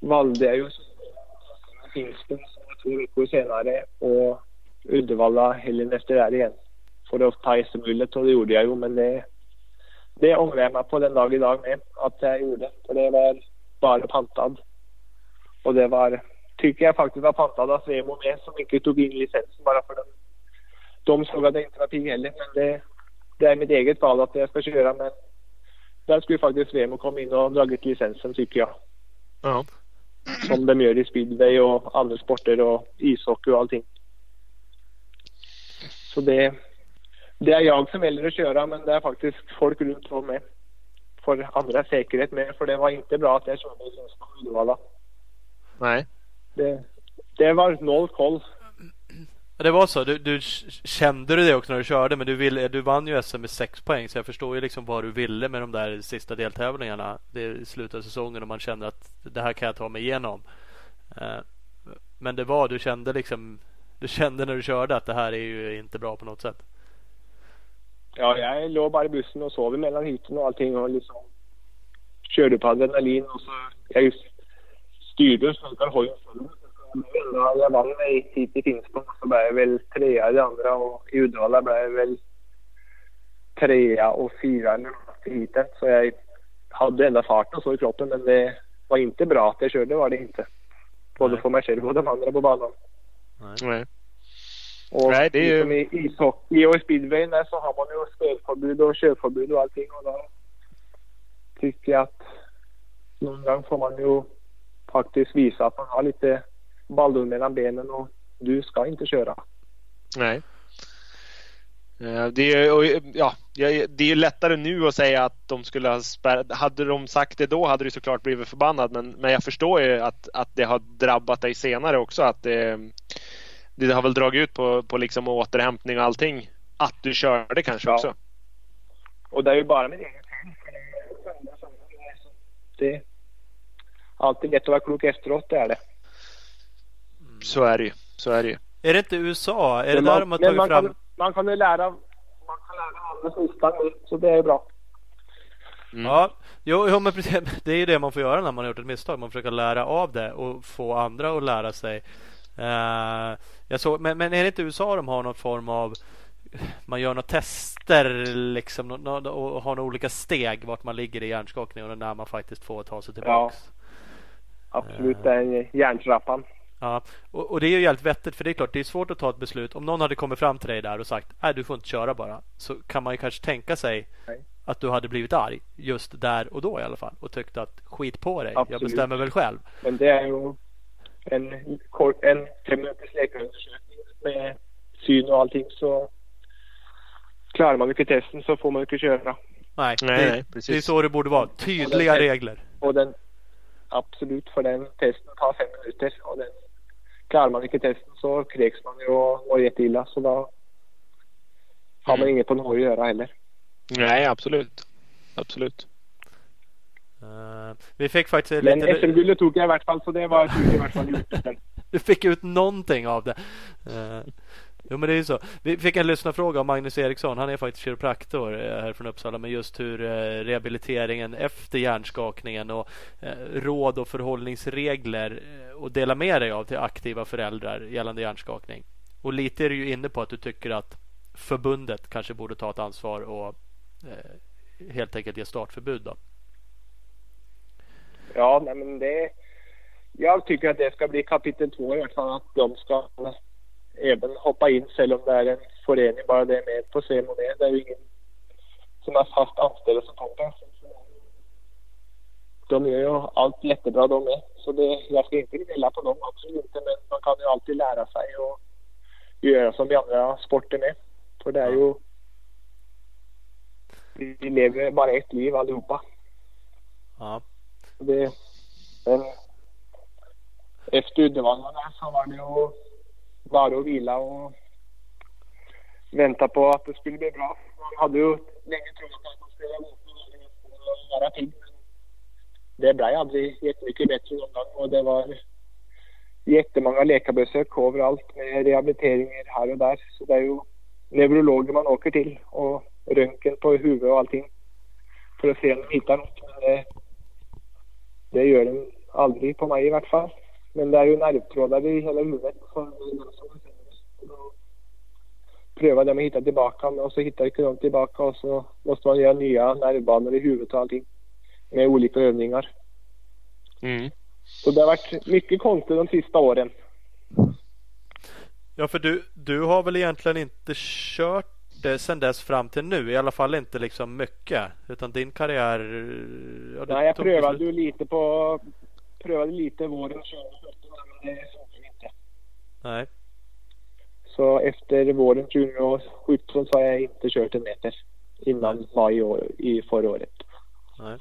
valde jag ju Finspång två veckor senare och Uddevalla helgen efter där igen för att ta SM-guldet och det gjorde jag ju men det, det ångrar jag mig på den dag idag med att jag gjorde för det var bara pantad. Och det var, tycker jag faktiskt var pantad av Svemo med som inte tog in licensen bara för den. De såg att det inte var pigg heller men det, det är mitt eget val att jag ska köra men där skulle faktiskt Svemo komma in och dragit licensen tycker jag. Ja. Som de gör i speedway och andra sporter och ishockey och allting. Så det, det är jag som väljer att köra men det är faktiskt folk runt om med. För andra säkerhet med för det var inte bra att jag körde i och Uddevalla. Nej. Det, det var noll koll. Det var så? Du, du kände du det också när du körde men du, ville, du vann ju SM med sex poäng så jag förstår ju liksom vad du ville med de där sista deltävlingarna. Det är i slutet av säsongen och man kände att det här kan jag ta mig igenom. Eh, Men det var, du kände liksom Du kände när du körde att det här är ju inte bra på något sätt. Ja, jag låg bara i bussen och sov mellan hytten och allting och liksom körde på adrenalin och så jag styrde och snackade hojen. Jag vann mig hit i Finspång och så blev jag väl trea i det andra och i Uddevalla blev jag väl trea och fyra eller något i heaten. Så jag hade enda farten och så i kroppen men det var inte bra att jag körde var det inte. Både Nej. för mig själv och de andra på banan. Nej. Och Nej, det är ju- liksom i ishockey och där så har man ju spelförbud och körförbud och allting. Och då tycker jag att någon gång får man ju faktiskt visa att man har lite ballon mellan benen och du ska inte köra. Nej. Eh, Det är, och, ja, det är ju lättare nu att säga att de skulle ha spärrat. Hade de sagt det då hade du såklart blivit förbannad. Men, men jag förstår ju att, att det har drabbat dig senare också. Att det, det har väl dragit ut på, på liksom återhämtning och allting. Att du körde kanske Ja. också. Och det är ju bara fel. för det är det Det alltid lätt att vara klok efteråt, det är det. Så är det ju. Så är det ju. Är det inte USA? Är det Men där man, de har tagit man, fram? kan, man kan ju lära man kan lära andra misstag så det är bra. Mm. Ja, jo, jo, men precis, det är ju det man får göra när man har gjort ett misstag. Man försöker lära av det och få andra att lära sig. Eh, jag såg, men, men är det inte USA de har någon form av man gör några tester liksom och har några olika steg vart man ligger i hjärnskakning och när man faktiskt får ta sig tillbaks. Absolut, det är en järntrappan. Ja, och, och det är ju jävligt vettigt för det är klart det är svårt att ta ett beslut. Om någon hade kommit fram till dig där och sagt nej du får inte köra bara. Så kan man ju kanske tänka sig Nej. att du hade blivit arg just där och då i alla fall och tyckte att skit på dig. Jag Absolut. bestämmer väl själv. Men det är ju en, kort, en fem minuters läkarundersökning med syn och allting så klarar man inte testen så får man inte köra. Nej, Nej, det, nej, precis. det är så det borde vara. Tydliga regler. Och den absolut för den testen tar fem minuter och den klarar man inte testen så kräks man ju och mår jätteilla så då har man Mm. inget på något att göra heller. Nej, absolut. Absolut. Eh, vi fick faktiskt Men lite... SM-guldet tog jag i vart fall så det var i vart fall gjort. Du fick ut någonting av det. Uh, jo men det är ju så. Vi fick en lyssnarfråga av Magnus Eriksson. Han är faktiskt kiropraktor eh, här från Uppsala. Men just hur eh, rehabiliteringen efter hjärnskakningen och råd och förhållningsregler och dela med dig av till aktiva föräldrar gällande hjärnskakning. Och lite är du ju inne på att du tycker att förbundet kanske borde ta ett ansvar och helt enkelt ge startförbud då. Ja, nej, men det... Jag tycker att det ska bli kapitel två i alla fall. Att de ska även hoppa in, även om det är en förening, bara det är med på ceremonin. Det är ju ingen som är fast anställd som kommer. De gör ju allt jättebra de med. Så det, jag ska inte gnälla på dem, absolut inte. Men man kan ju alltid lära sig och göra som i andra sporter med. För det är ju... Vi lever bara ett liv allihopa. Ja. Det, men efter Uddevalla så var det ju bara att vila och vänta på att det skulle bli bra. Man hade ju länge trott att man skulle vara vara pigg. Men det blev aldrig jättemycket bättre någon gång och det var jättemånga läkarbesök överallt med rehabiliteringar här och där. Så det är ju neurologer man åker till och röntgen på huvudet och allting för att se om de hittar något. Men det, det gör de aldrig på mig i vart fall. Men det är ju nervtrådar i hela huvudet. Så det de att hitta tillbaka men och så hittar inte de tillbaka och så måste man göra nya nervbanor i huvudet och allting. Med olika övningar. Mm. Så det har varit mycket konstigt de sista åren. Ja, för du, du har väl egentligen inte kört det sen dess fram till nu? I alla fall inte liksom mycket. Utan din karriär... Ja, Nej, jag prövade beslut- ju lite på... Prövade lite våren 2017 men det funkar inte. Nej. Så efter våren 2017 så har jag inte kört en meter. Innan maj i, år, i förra året. Nej.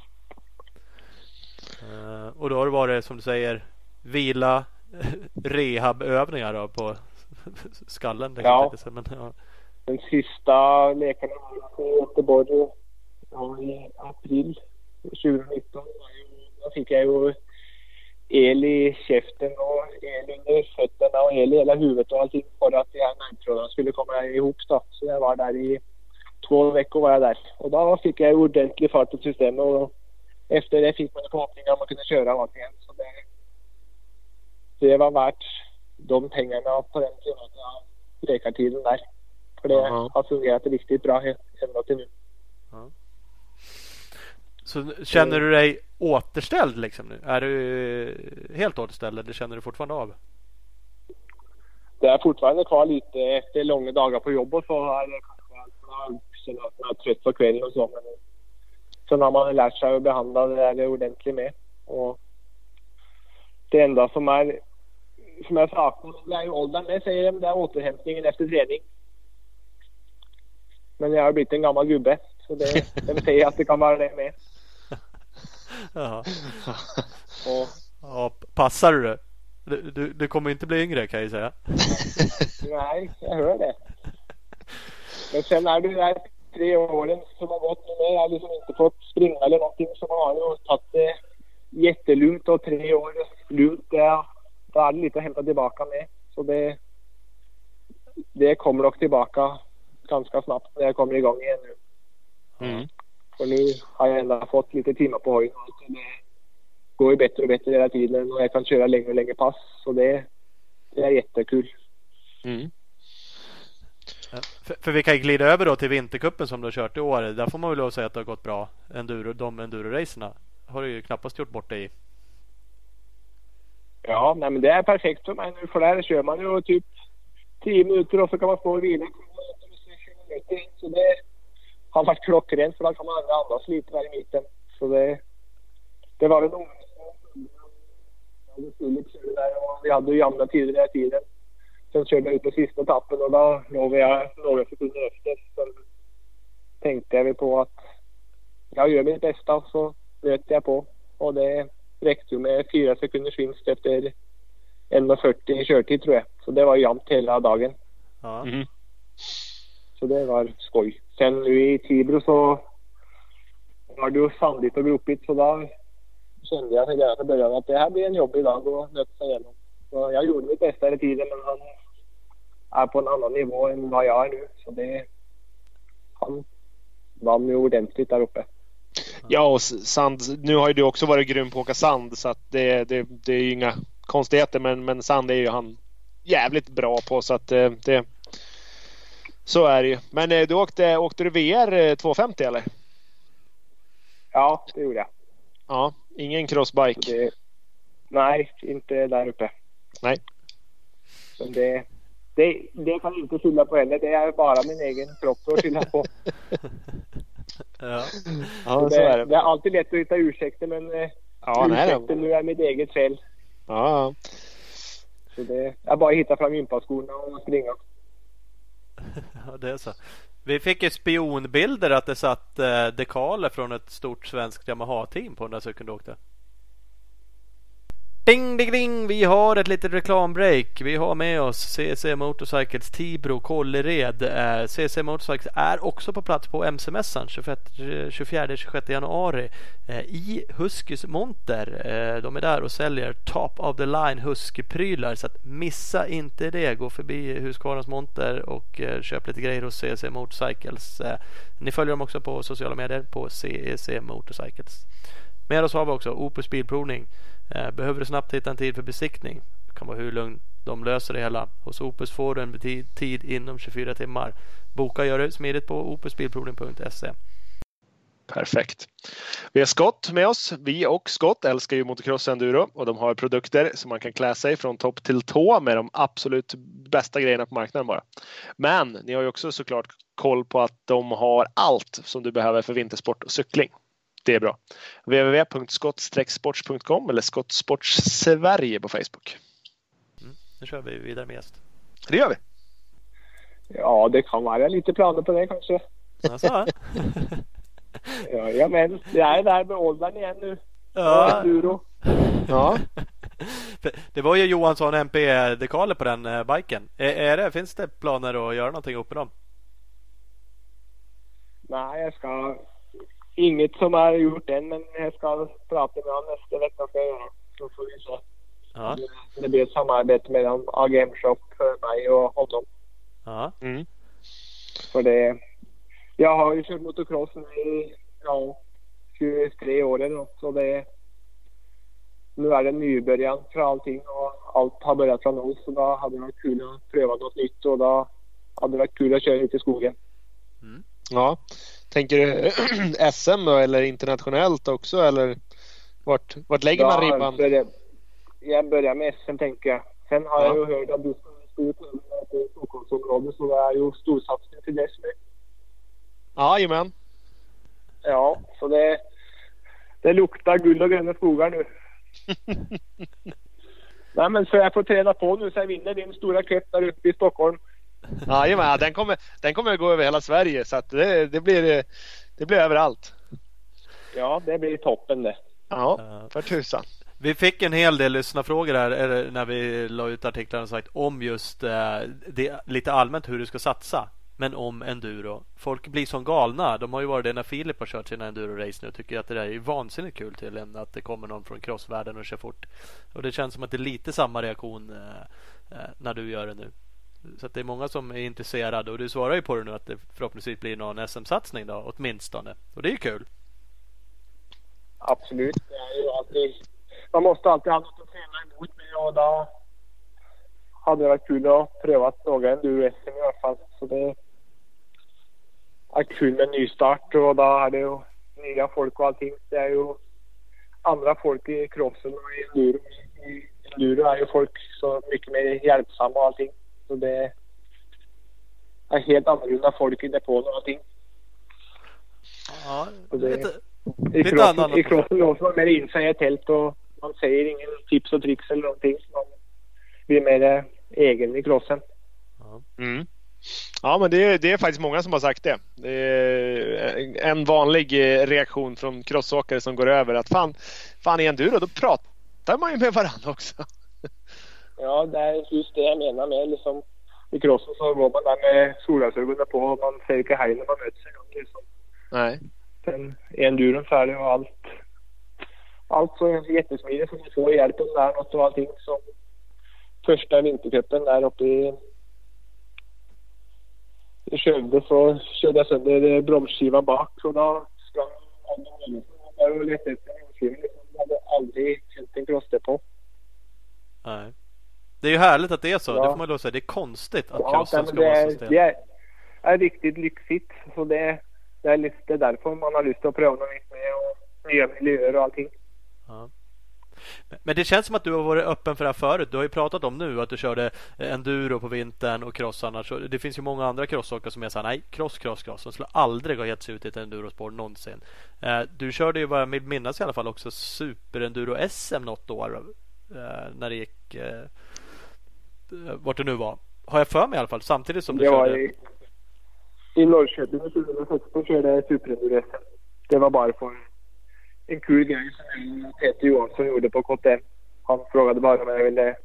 Eh, och då har det varit som du säger vila, rehabövningar då på skallen. det Ja. sig, Men, ja. Den sista läkaren var i Göteborg ja, i april 2019. Då fick jag ju el i käften och el under fötterna och el i hela huvudet och allting för att de här nervtrådarna skulle komma ihop. Då. Så jag var där i två veckor var jag där. Och då fick jag ordentlig fart på systemet och efter det fick man förhoppningar om att kunna köra allt igen. Så det, det var värt de pengarna på den privata läkartiden där. För det Ja. har fungerat riktigt bra ända till nu. Ja. Så känner du dig återställd liksom nu? Är du helt återställd eller känner du fortfarande av? Det är fortfarande kvar lite efter långa dagar på jobb och så. Är det kanske känner att man är trött på kvällen och så. Men sen har man lärt sig att behandla det där ordentligt med. Och det enda som är som jag saknar, det är ju åldern med säger de, det är återhämtningen efter träning. Men jag har blivit en gammal gubbe så det, de säger att det kan vara det med. Ja. Och, ja passar du det? Du, du, du kommer inte bli yngre kan jag säga. nej, jag hör det. Men sen är det här tre åren som har gått nu med. Jag har liksom inte fått springa eller någonting så man har ju tagit det jättelugnt och tre år lugnt. Det, då är det lite att hämta tillbaka med. Så det, det kommer nog tillbaka ganska snabbt när jag kommer igång igen nu. Mm. För nu har jag ändå fått lite timmar på höjden. Så det går ju bättre och bättre hela tiden och jag kan köra längre och längre pass. Så det, det är jättekul. Mm. För, för vi kan ju glida över då till vintercupen som du har kört i år. Där får man väl lov att säga att det har gått bra. Enduro, de enduro-racerna har du ju knappast gjort bort dig i. Ja, nej, men det är perfekt för mig nu för där kör man ju typ 10 minuter och så kan man stå och vila. Så det har varit klockrent för då kan man andas lite där i mitten. Så det, det var en Filip körde där och vi hade ju jämna tider den här tiden. Sen körde jag ut på sista etappen och då låg jag några sekunder efter. Sen tänkte jag på att jag gör mitt bästa och så nöt jag på. Och det räckte ju med fyra sekunders vinst efter 1.40 i körtid tror jag. Så det var jämnt hela dagen. Ja. Mm. Så det var skoj. Sen nu i Tibro så var det ju sandigt och gropigt så då kände jag redan från början att det här blir en jobbig dag att nöta sig igenom. Så jag gjorde mitt bästa hela tiden men han är på en annan nivå än vad jag är nu. Så det... Han vann ju ordentligt där uppe. Ja, och sand. Nu har ju du också varit grym på att åka sand så att det, det, det är ju inga konstigheter. Men, men sand är ju han jävligt bra på så att eh, det. Så är det ju. Men eh, du åkte, åkte du VR eh, 250 eller? Ja, det gjorde jag. Ja, ingen crossbike. det, nej, inte där uppe. Nej. Men det, det, det kan jag inte skylla på heller. Det är bara min egen kropp att skylla på. Ja. Ja, det, så är det det. är alltid lätt att hitta ursäkter men eh, Ja, nej, ursäkten nu är mitt eget fel. ja. Så det är bara att hitta fram gympaskorna och springa. ja, det är så. Vi fick ju spionbilder att det satt eh, dekaler från ett stort svenskt Yamaha-team på den där cykeln du åkte. Ding, ding, ding! Vi har ett litet reklambreak. Vi har med oss CC Motorcycles Tibro Kållered. Eh, CC Motorcycles är också på plats på MC-mässan 24-26 januari eh, i Huskys monter. Eh, de är där och säljer top of the line Husky-prylar så att missa inte det. Gå förbi Husqvarnas monter och köp lite grejer hos CC Motorcycles. Ni följer dem också på sociala medier på CEC Motorcycles. Med oss har vi också Opus Bilprovning. Eh, behöver du snabbt hitta en tid för besiktning? Det kan vara hur lugn de löser det hela. Hos Opus får du en tid inom 24 timmar. Boka gör det smidigt på opusbilprovning.se. Perfekt. Vi har Scott med oss. Vi och Scott älskar ju motocross enduro och de har produkter som man kan klä sig från topp till tå med de absolut bästa grejerna på marknaden bara. Men ni har ju också såklart koll på att de har allt som du behöver för vintersport och cykling. Det är bra. www.skott-sports.com eller Skottsports Sverige på Facebook. Nu kör vi vidare med gäst. Det gör vi. Ja, det kan vara lite planer på det kanske. Alltså, Ja, ja men det är där med åldern igen nu. ja. Enduro. Ja. Det var ju Johansson MP-dekaler på den eh, biken. Är, är det, finns det planer att göra någonting upp med dem? Nej, jag ska... Inget som är gjort än, men jag ska prata med honom nästa vecka. Ska jag göra. Så får vi se. Ja. Det blir ett samarbete mellan AGM Shop för mig och honom. ja. Mm. För det... Jag har ju kört motocross nu i ja, 23 år eller något, så det... Nu är det nybörjan för allting och allt har börjat från noll. Så då hade det varit kul att pröva något nytt och då hade det varit kul att köra ut i skogen. Ja, Tänker du SM då eller internationellt också eller vart, vart lägger man Ja, ribban? börjar- Jag börjar med SM tänker jag. Sen har Ja. jag ju hört att du ska stor tävling i Stockholmsområdet så det är ju storsatsning till dess nu. Jajamän. Ja, så det, det luktar guld och gröna skogar nu. Nej men så jag får träna på nu så jag vinner din stora cup där uppe i Stockholm. Jajamän, den kommer, den kommer att gå över hela Sverige så att det, det, blir, det blir överallt. Ja, det blir toppen det. Ja, för tusan. Vi fick en hel del lyssnarfrågor här när vi la ut artiklarna och sagt om just eh, det, lite allmänt hur du ska satsa. Men om enduro. Folk blir som galna. De har ju varit det när Filip har kört sina enduro-race nu och tycker att det där är vansinnigt kul tydligen. Att det kommer någon från crossvärlden och kör fort. Och det känns som att det är lite samma reaktion eh, eh, när du gör det nu. Så att det är många som är intresserade och du svarar ju på det nu att det förhoppningsvis blir någon SM-satsning då åtminstone. Och det är ju kul. Absolut. Det är ju alltid, man måste alltid ha något att träna emot med och då hade det varit kul att pröva några enduro-SM i alla fall. Så det är kul med nystart och då är det ju nya folk och allting. Det är ju andra folk i crossen och i enduro. I enduro är ju folk så mycket mer hjälpsamma och allting. Så det är helt annorlunda folk i depån och allting. Ja, det- lite- I Lite annan- i crossen låser man mer in sig i ett tält och man säger ingen tips och tricks eller någonting. Så man blir mer egen i crossen. Mm. Ja, men det är, det är faktiskt många som har sagt det. Det är en vanlig eh, reaktion från crossåkare som går över att fan, fan i enduro då pratar man ju med varandra också. Ja, det är just det jag menar med liksom. I crossen så går man där med solglasögonen på och man ser inte hej när man möts en gång. Liksom. Nej. Sen i enduron så är det ju allt. Allt så jättesmidigt så man får hjälp om det är något och allting. Som första vintercupen där uppe i i Skövde så körde jag sönder bromsskivan bak och då sprang jag och letade efter bromsskivan. Jag hade aldrig känt en crossdepå. Nej. Det är ju härligt att det är så. Ja. Det får man lov säga. Det är konstigt att Ja, crossen men ska det, vara så är, stel. det är, är riktigt lyxigt. Så det, det är lite därför man har lust att pröva något nytt med och nya miljöer och allting. Ja. Men- det känns som att du har varit öppen för det här förut. Du har ju pratat om nu att du körde enduro på vintern och cross annars. Det finns ju många andra crossåkare som är såhär, nej, cross, cross, cross. De skulle aldrig ha gett sig ut i ett endurospår någonsin. Eh, Du körde ju vad jag vill minnas i alla fall också super-enduro-SM något år. eh, När det gick, eh, eh, vart det nu var. Har jag för mig i alla fall. Samtidigt som du var körde. i, i Norrköping 2016 körde jag super Det var bara för en kul grej som Peter Johansson gjorde på KTM. Han frågade bara om jag ville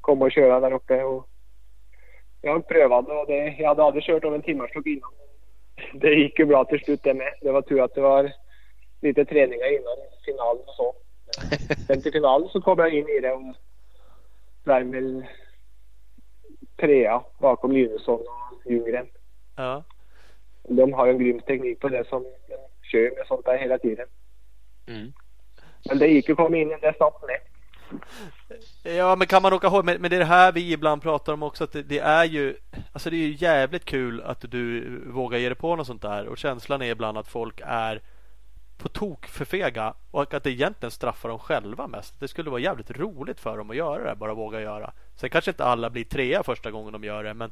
komma och köra där uppe. Och jag prövade och det, jag hade aldrig kört om en timmarstock innan. Det gick ju bra till slut det med. Det var tur att det var lite träningar innan finalen och så. Sen till finalen så kom jag in i det och blev väl trea bakom Linusson och Ljunggren. Ja. De har ju en grym teknik på det som de kör med sånt där hela tiden. Mm. Men det gick ju att komma in i det snabbt med. Ja men kan man åka ihåg, men, men det är det här vi ibland pratar om också att det, det är ju Alltså det är ju jävligt kul att du vågar ge dig på något sånt där och känslan är ibland att folk är på tok för fega och att det egentligen straffar dem själva mest. Det skulle vara jävligt roligt för dem att göra det, bara våga göra. Sen kanske inte alla blir trea första gången de gör det men,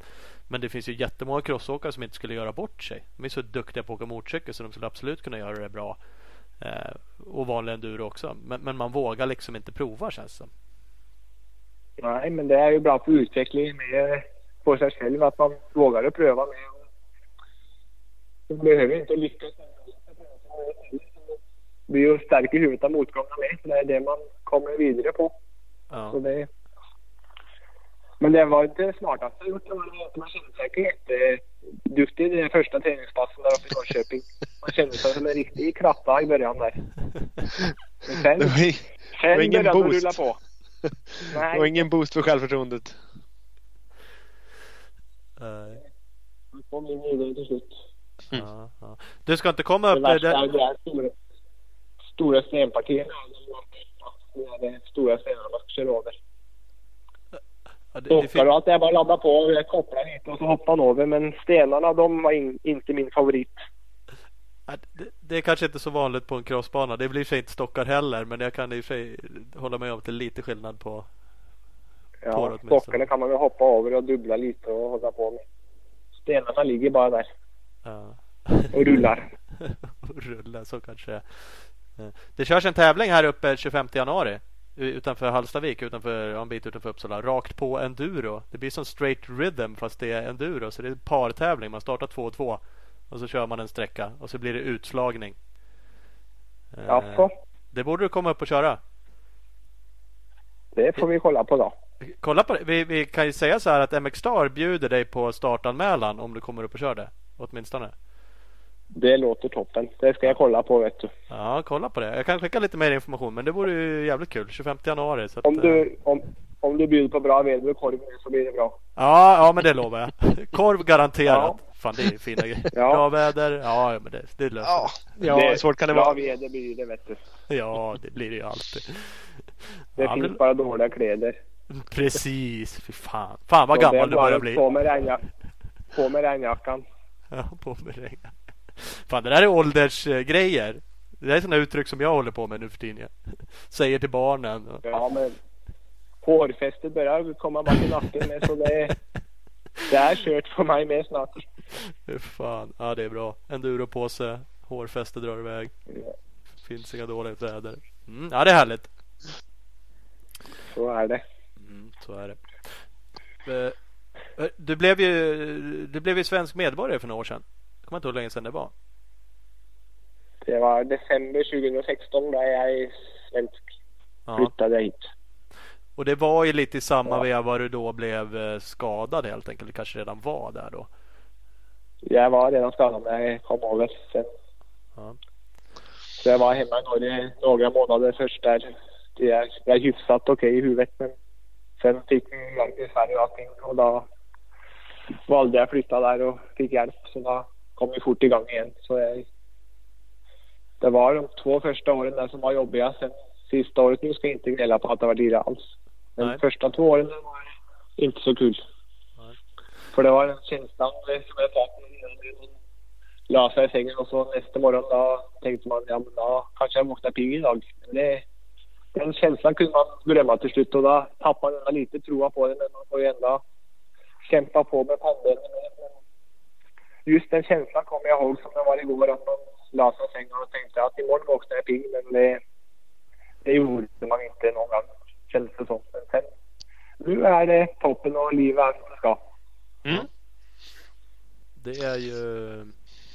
men det finns ju jättemånga crossåkare som inte skulle göra bort sig. De är så duktiga på att åka motorcykel så de skulle absolut kunna göra det bra. Eh, och vanlig enduro också. Men, men man vågar liksom inte prova känns det som. Nej, men det är ju bra för utvecklingen med på sig själv att man vågar att pröva med. Man behöver inte lyckas. Det blir ju stark i huvudet av motgångarna med. Det är det man kommer vidare på. Ja. Så det... Men det var inte det smartaste jag gjort. Det var att man kände sig inte jätteduktig i de första träningspassen där uppe i Norrköping. Man kände sig som en riktig kratta i början där. Men sen, Det var, i- sen var ingen började det boost. rulla på. det var Nej, ingen boost för självförtroendet. Nej. man kom in i det till slut. Ja, ja. Du ska inte komma Det upp... värsta Det, är det stora, stenpartierna. Är stora stenarna man ska köra över. ja, det, det, och allt det bara ladda på och jag kopplar lite och så hoppar han över. Men stenarna de var in, inte min favorit. Det, det är kanske inte så vanligt på en crossbana. Det blir sig inte stockar heller. Men jag kan i och för sig hålla med om att det är lite skillnad på. Ja, stockarna kan man väl hoppa över och dubbla lite och hålla på med. Stenarna ligger bara där. Ja. Och rullar. och rullar, så kanske det Det körs en tävling här uppe 25 januari utanför Hallstavik, utanför, en bit utanför Uppsala. Rakt på enduro. Det blir som straight rhythm fast det är enduro. Så det är en partävling. Man startar två och två. Och så kör man en sträcka och så blir det utslagning. Jaså? Det borde du komma upp och köra. Det får vi kolla på då. Kolla på det. Vi, vi kan ju säga så här att MX Star bjuder dig på startanmälan om du kommer upp och kör det. Åtminstone. Det låter toppen. Det ska jag kolla på vet du. Ja, kolla på det. Jag kan skicka lite mer information men det vore ju jävligt kul. 25 januari. Så om, att, du, om, om du bjuder på bra väder och korv så blir det bra. Ja, ja men det lovar jag. Korv garanterat. Ja. Fan det är fina grejer. Ja. Bra väder. Ja men det, det löser ja. ja, det. svårt kan det vara. Bra väder blir det vet du. Ja det blir det ju alltid. Det ja, finns men... bara dåliga kläder. Precis. Fy fan. Fan vad gammal du börjar bli. På med, regnjack på med regnjackan. Ja, på med regnjackan. Fan det där är åldersgrejer. Det är sådana uttryck som jag håller på med nu för tiden. Säger till barnen. Ja men hårfästet börjar komma bak i nacken med så det, det är kört för mig med snart. Fan, ja det är bra. Enduropåse, hårfäste drar iväg. Ja. Finns inga dåliga väder. Mm, ja det är härligt. Så är det. Mm, så är det. Eh, eh, du blev ju, du blev ju svensk medborgare för några år sedan kommer inte ihåg hur länge sedan det var. Det var december 2016 där jag är svensk. Ja. Flyttade hit. Och det var ju lite i samma ja. veva du då blev eh, skadad helt enkelt. Du kanske redan var där då? Jag var redan skadad när jag kom över sen. Ja. Så jag var hemma Norge några månader först där. Jag är hyfsat okej okay i huvudet men sen fick vi hjälp i Sverige och allting och då valde jag att flytta där och fick hjälp. Så då kom vi fort igång igen. Så jag, det var de två första åren där som var jobbiga. Sen sista året nu ska jag inte gnälla på att det var dyra alls. Men Nej. första två åren var inte så kul. Nej. För det var en känsla som jag sa la sig i sängen och så nästa morgon då tänkte man ja men då kanske jag vaknar pigg idag. Men det, den känslan kunde man glömma till slut och då tappade man lite troa på det men man får ju ändå kämpa på med pendeln just den känslan kommer jag ihåg som det var igår att man la sig i sängen och tänkte att imorgon vaknar jag pigg men det, det gjorde man inte någon gång kändes det som. Men sen, nu är det toppen och livet är som det ska. Mm. Det är ju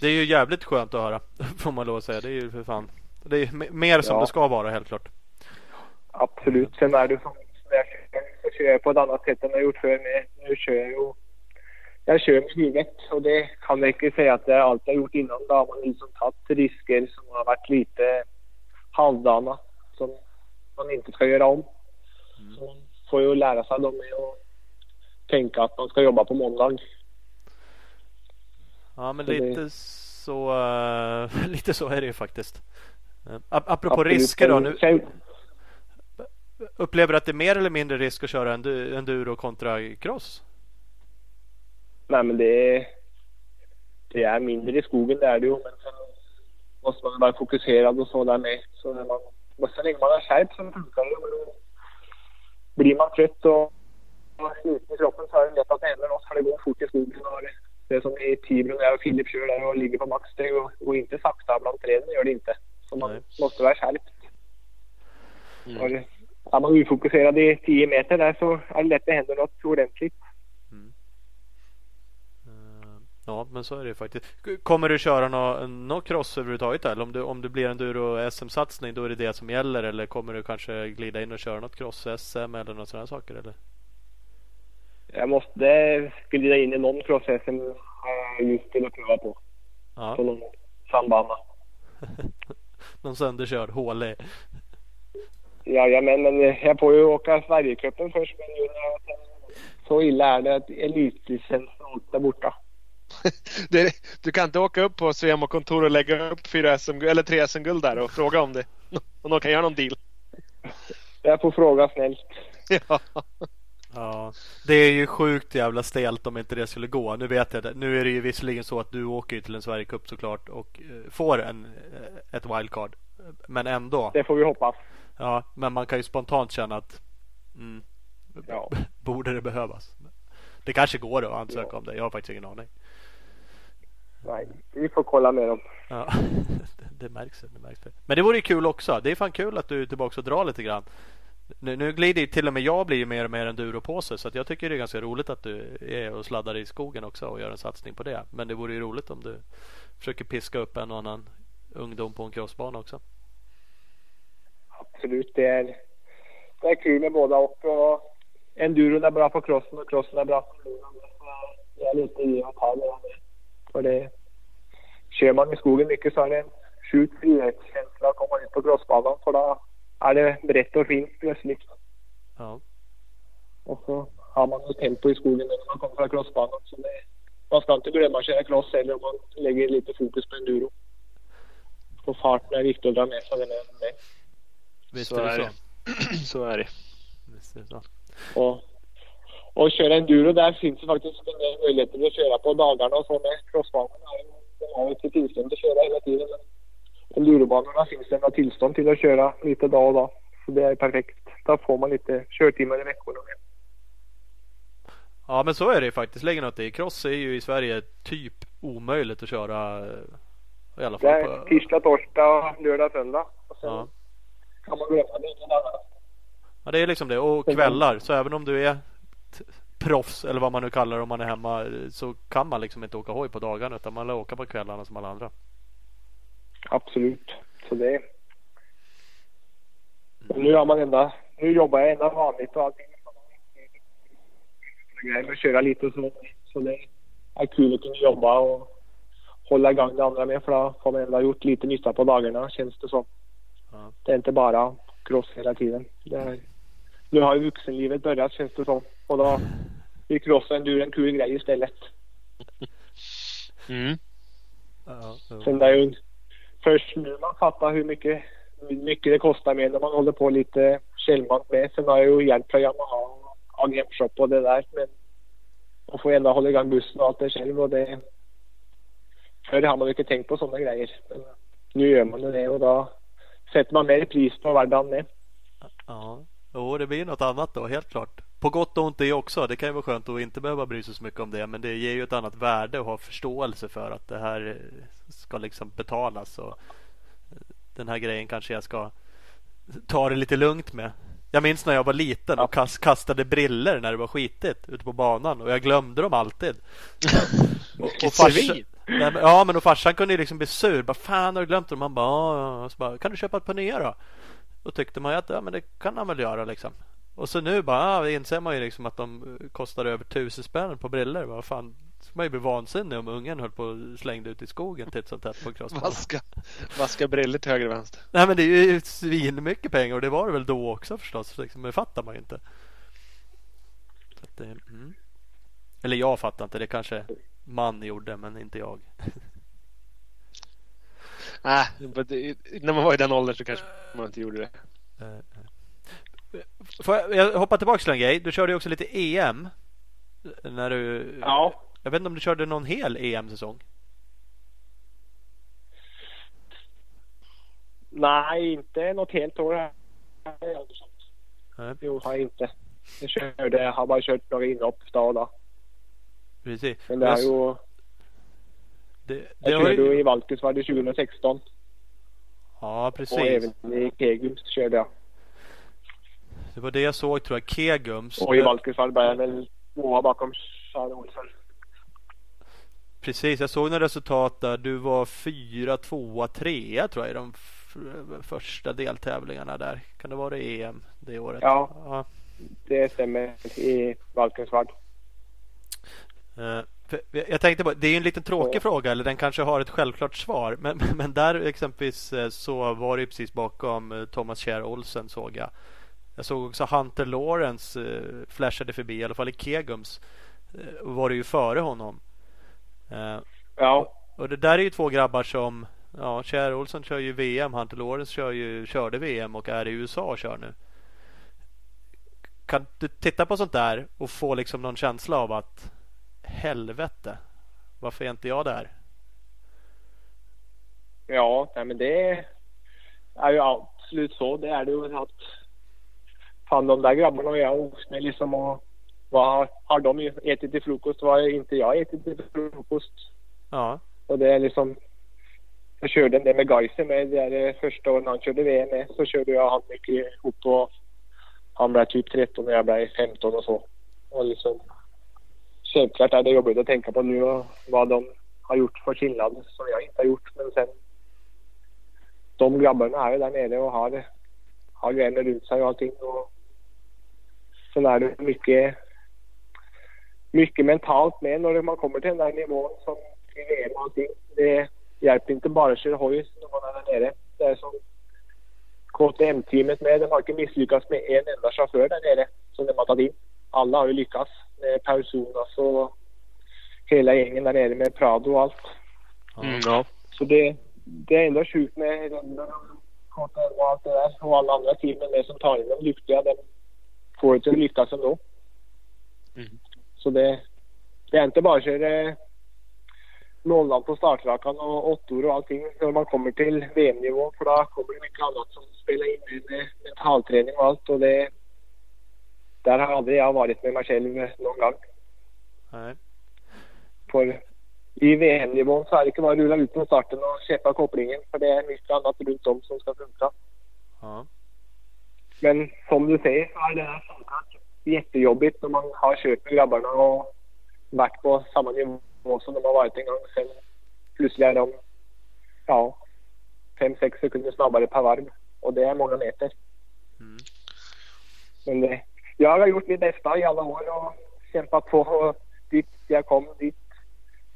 Det är ju jävligt skönt att höra får man lov att säga. Det är ju för fan Det är mer som ja. det ska vara helt klart. Absolut. Sen är det som jag så kör jag på ett annat sätt än jag gjort förr. Nu kör jag ju jag kör med huvudet och det kan jag inte säga att jag alltid har gjort innan. Då har man liksom tagit risker som har varit lite halvdana som man inte ska göra om. Mm. Så man får ju lära sig dem med att tänka att man ska jobba på måndag. Ja men så lite det... så uh, lite så är det ju faktiskt. Uh, apropå Absolut. risker då. Nu, upplever du att det är mer eller mindre risk att köra enduro kontra cross? Nej, men det är, det är mindre i skogen, det är det ju. Men sen måste man vara fokuserad och så där med. Så man, så länge man har skärpt så funkar det. Blir man trött och sliten i kroppen så är det lätt att det något för det går fort i skogen. Och det, det är som i Tibro när jag och Filip kör där och ligger på max. Det går inte sakta bland träden, gör det inte. Så man Nej. måste vara skärpt. Mm. Och är man ofokuserad i 10 meter där så är det lätt att det händer något ordentligt. Ja, men så är det faktiskt. Kommer du köra någon nå cross överhuvudtaget? Eller om det, om det blir en Duro SM-satsning då är det det som gäller? Eller kommer du kanske glida in och köra något cross-SM eller något sådana saker? Eller? Jag måste glida in i någon cross-SM just till att pröva på. Ja. På någon sandbana. någon sönderkörd, hålig. Jajamän, men jag får ju åka Sverigecupen först. Men så illa är det att elitlicensen är borta. det, du kan inte åka upp på Svemo kontor och lägga upp fyra SM, eller tre SM-guld där och fråga om det. Om de kan göra någon deal. Jag får fråga snällt. Ja. Ja, det är ju sjukt jävla stelt om inte det skulle gå. Nu vet jag det. Nu är det ju visserligen så att du åker till en Sverigecup såklart och eh, får en, eh, ett wildcard. Men ändå. Det får vi hoppas. Ja, men man kan ju spontant känna att mm, ja. borde det behövas. Det kanske går att ansöka ja. om det. Jag har faktiskt ingen aning. Nej, vi får kolla med dem. Ja, det, märks. Det märks. Men det vore ju kul också. Det är fan kul att du är tillbaka och drar lite grann. Nu, nu glider till och med jag blir mer och mer enduropåse så att jag tycker det är ganska roligt att du är och sladdar i skogen också och gör en satsning på det. Men det vore ju roligt om du försöker piska upp en och annan ungdom på en crossbana också. Absolut, det är, det är kul med båda och, och enduron är bra på crossen och crossen är bra på enduron. Det är lite i och ta det. För det, kör man i skogen mycket så är det en sjuk frihetskänsla att komma ut på crossbanan för då är det brett och fint plötsligt. Ja. Och så har man ju tempo i skogen när man kommer från crossbanan. Så det, man ska inte glömma att köra cross eller om man lägger lite fokus på enduro. Och farten är viktig att dra med sig. Den är med. Visst så är det så. så är det. Visst är det så. Och, och köra enduro, där finns det faktiskt en del möjligheter att köra på dagarna och så med crossbanan. Den har inte tillstånd att köra hela tiden. Endurobanorna finns det några tillstånd till att köra lite dag och dag. Så det är perfekt. Då får man lite körtimmar i veckan. Ja men så är det ju faktiskt. Lägger något i. Cross är ju i Sverige typ omöjligt att köra. I alla fall. Det är tisdag, torsdag, lördag, söndag. Och sen ja. kan man glömma det. Ja det är liksom det. Och kvällar. Så även om du är proffs eller vad man nu kallar det om man är hemma. Så kan man liksom inte åka hoj på dagarna. Utan man lär åka på kvällarna som alla andra. Absolut. Så det... Men nu gör man ända... Nu jobbar jag ända vanligt och allting. Med att köra lite så. Så det är kul att kunna jobba och hålla igång det andra med för då får man ändå gjort lite nytta på dagarna känns det som. Ja. Det är inte bara cross hela tiden. Det är, nu har ju vuxenlivet börjat känns det som. Och då blir crossen en kul grej istället. Mm. Sen det är ju först nu man fattar hur mycket, hur mycket det kostar med när man håller på lite självmant med. Sen har jag ju hjälpt Yamaha och Gameshop och det där. Men man får ändå hålla igång bussen och allt det själv och det... Förr har man ju inte tänkt på sådana grejer. Men nu gör man det och då sätter man mer pris på vardagen med. Ja, jo det blir något annat då helt klart. På gott och ont det också. Det kan ju vara skönt att inte behöva bry sig så mycket om det. Men det ger ju ett annat värde att ha förståelse för att det här ska liksom betalas. Och den här grejen kanske jag ska ta det lite lugnt med. Jag minns när jag var liten och kastade briller när det var skitigt ute på banan och jag glömde dem alltid. och, och farsan, ja men och farsan kunde ju liksom bli sur. Bara, Fan har du glömt dem? Han bara, ja. Så bara, kan du köpa ett par nya då? Då tyckte man ju att ja, men det kan han väl göra liksom. Och så nu bara ja, inser man ju liksom att de kostar över tusen spänn på briller. Vad fan, skulle man ju bli vansinnig om ungen höll på och slängde ut i skogen titt som tätt på en crossbana. Vaska, vaska briller till höger och vänster. Nej men det är ju svin mycket pengar och det var det väl då också förstås. Liksom, det fattar man ju inte. Att, mm. Eller jag fattar inte. Det kanske man gjorde men inte jag. Nej, när man var i den åldern så kanske man inte gjorde det. Får jag, jag hoppar tillbaka till en grej. Du körde ju också lite EM. När du... Ja. Jag vet inte om du körde någon hel EM-säsong? Nej, inte något helt år. Nej. Jo, har jag inte. Jag körde, jag har bara kört några inhopp då och då. Precis. Men det är ju... Det, det jag körde ju i Valkes var det 2016. Ja, precis. Och även i Kegums körde jag. Det var det jag såg tror jag. Kegums. Och i Valkensvall började väl tvåa bakom Charlie Olsson. Precis, jag såg några resultat där. Du var fyra, tvåa, trea tror jag i de första deltävlingarna där. Kan det vara EM det året? Ja, ja. det stämmer i Valkensvall. Uh, jag tänkte på, det är en lite tråkig ja. fråga eller den kanske har ett självklart svar. Men, men där exempelvis eh, så var det precis bakom eh, Thomas Kjär Olsen såg jag. Jag såg också Hunter Lawrence eh, flashade förbi, i alla fall i Kegums. Eh, var det ju före honom. Eh, ja. Och det där är ju två grabbar som Ja, Kjär Olsson kör ju VM. Hunter Lawrence kör ju, körde VM och är i USA och kör nu. kan du titta på sånt där och få liksom någon känsla av att helvete, varför är inte jag där? Ja, nej, men det är ju absolut så. Det är det ju att fan de där grabbarna och jag umgås med liksom och vad har de ätit till frukost? Vad har inte jag ätit till frukost? Ja. Och det är liksom jag körde det med Geiser med det där första året han körde VM med så körde jag han mycket ihop och han blev typ 13 och jag blev 15 och så. Och liksom självklart är det jobbigt att tänka på nu och vad de har gjort för skillnad som jag inte har gjort. Men sen de grabbarna är ju där nere och har, har vänner runt sig och allting. Och sen är det mycket, mycket mentalt med när man kommer till den där nivån som i VM och allting. Det hjälper inte bara att köra hoj när man är där nere. Det är som KTM-teamet med. De har inte misslyckats med en enda chaufför där nere som de har tagit in. Alla har ju lyckats med Pausunas och hela gängen där nere med Prado och allt. Mm, ja. Så det, det är ändå sjukt med KTM och allt det där. Och alla andra teamen med som tar in de duktiga. De får inte lyckas ändå. Mm. Så det, det är inte bara att köra nollan på startrakan och åttor och allting när man kommer till VM-nivå. För då kommer det mycket annat som spelar in med mentalträning och allt. Och det, där har aldrig jag varit med mig själv någon gång. Nej. För i VM-nivån så är det inte bara att rulla ut på starten och släppa kopplingen. För det är mycket annat runt om som ska funka. Ja. Men som du säger så är det här såklart jättejobbigt när man har kört med grabbarna och varit på samma nivå som de har varit en gång. Sen plötsligt är de ja, fem, sex sekunder snabbare per varv. Och det är många meter. Mm. Men det, jag har gjort mitt bästa i alla år och kämpat på och dit jag kom, dit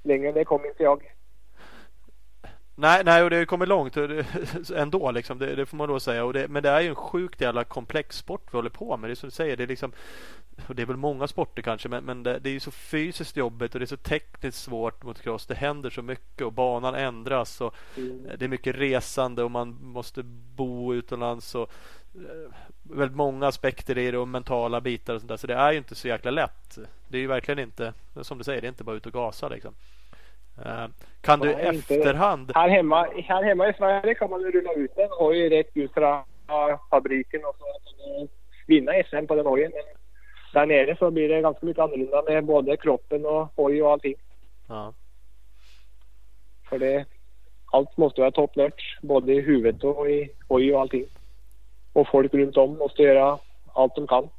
längre det kom inte jag. Nej, nej, och det har ju kommit långt ändå liksom. Det, det får man då säga. Och det, men det är ju en sjukt jävla komplex sport vi håller på med. Det är som du säger, det är liksom och det är väl många sporter kanske, men, men det, det är ju så fysiskt jobbigt och det är så tekniskt svårt mot cross. Det händer så mycket och banan ändras och det är mycket resande och man måste bo utomlands och eh, väldigt många aspekter i det och mentala bitar och sånt där. Så det är ju inte så jäkla lätt. Det är ju verkligen inte, som du säger, det är inte bara ut och gasa liksom. Eh, Kan du inte. efterhand Här hemma, här hemma i Sverige kan man ju rulla ut den hoj rätt ut från fabriken och så kan man vinna SM på den hojen. Men där nere så blir det ganska mycket annorlunda med både kroppen och hoj och allting. Ja. För det, allt måste vara top notch, både i huvudet och i hoj och allting. Och folk runt om måste göra allt de kan.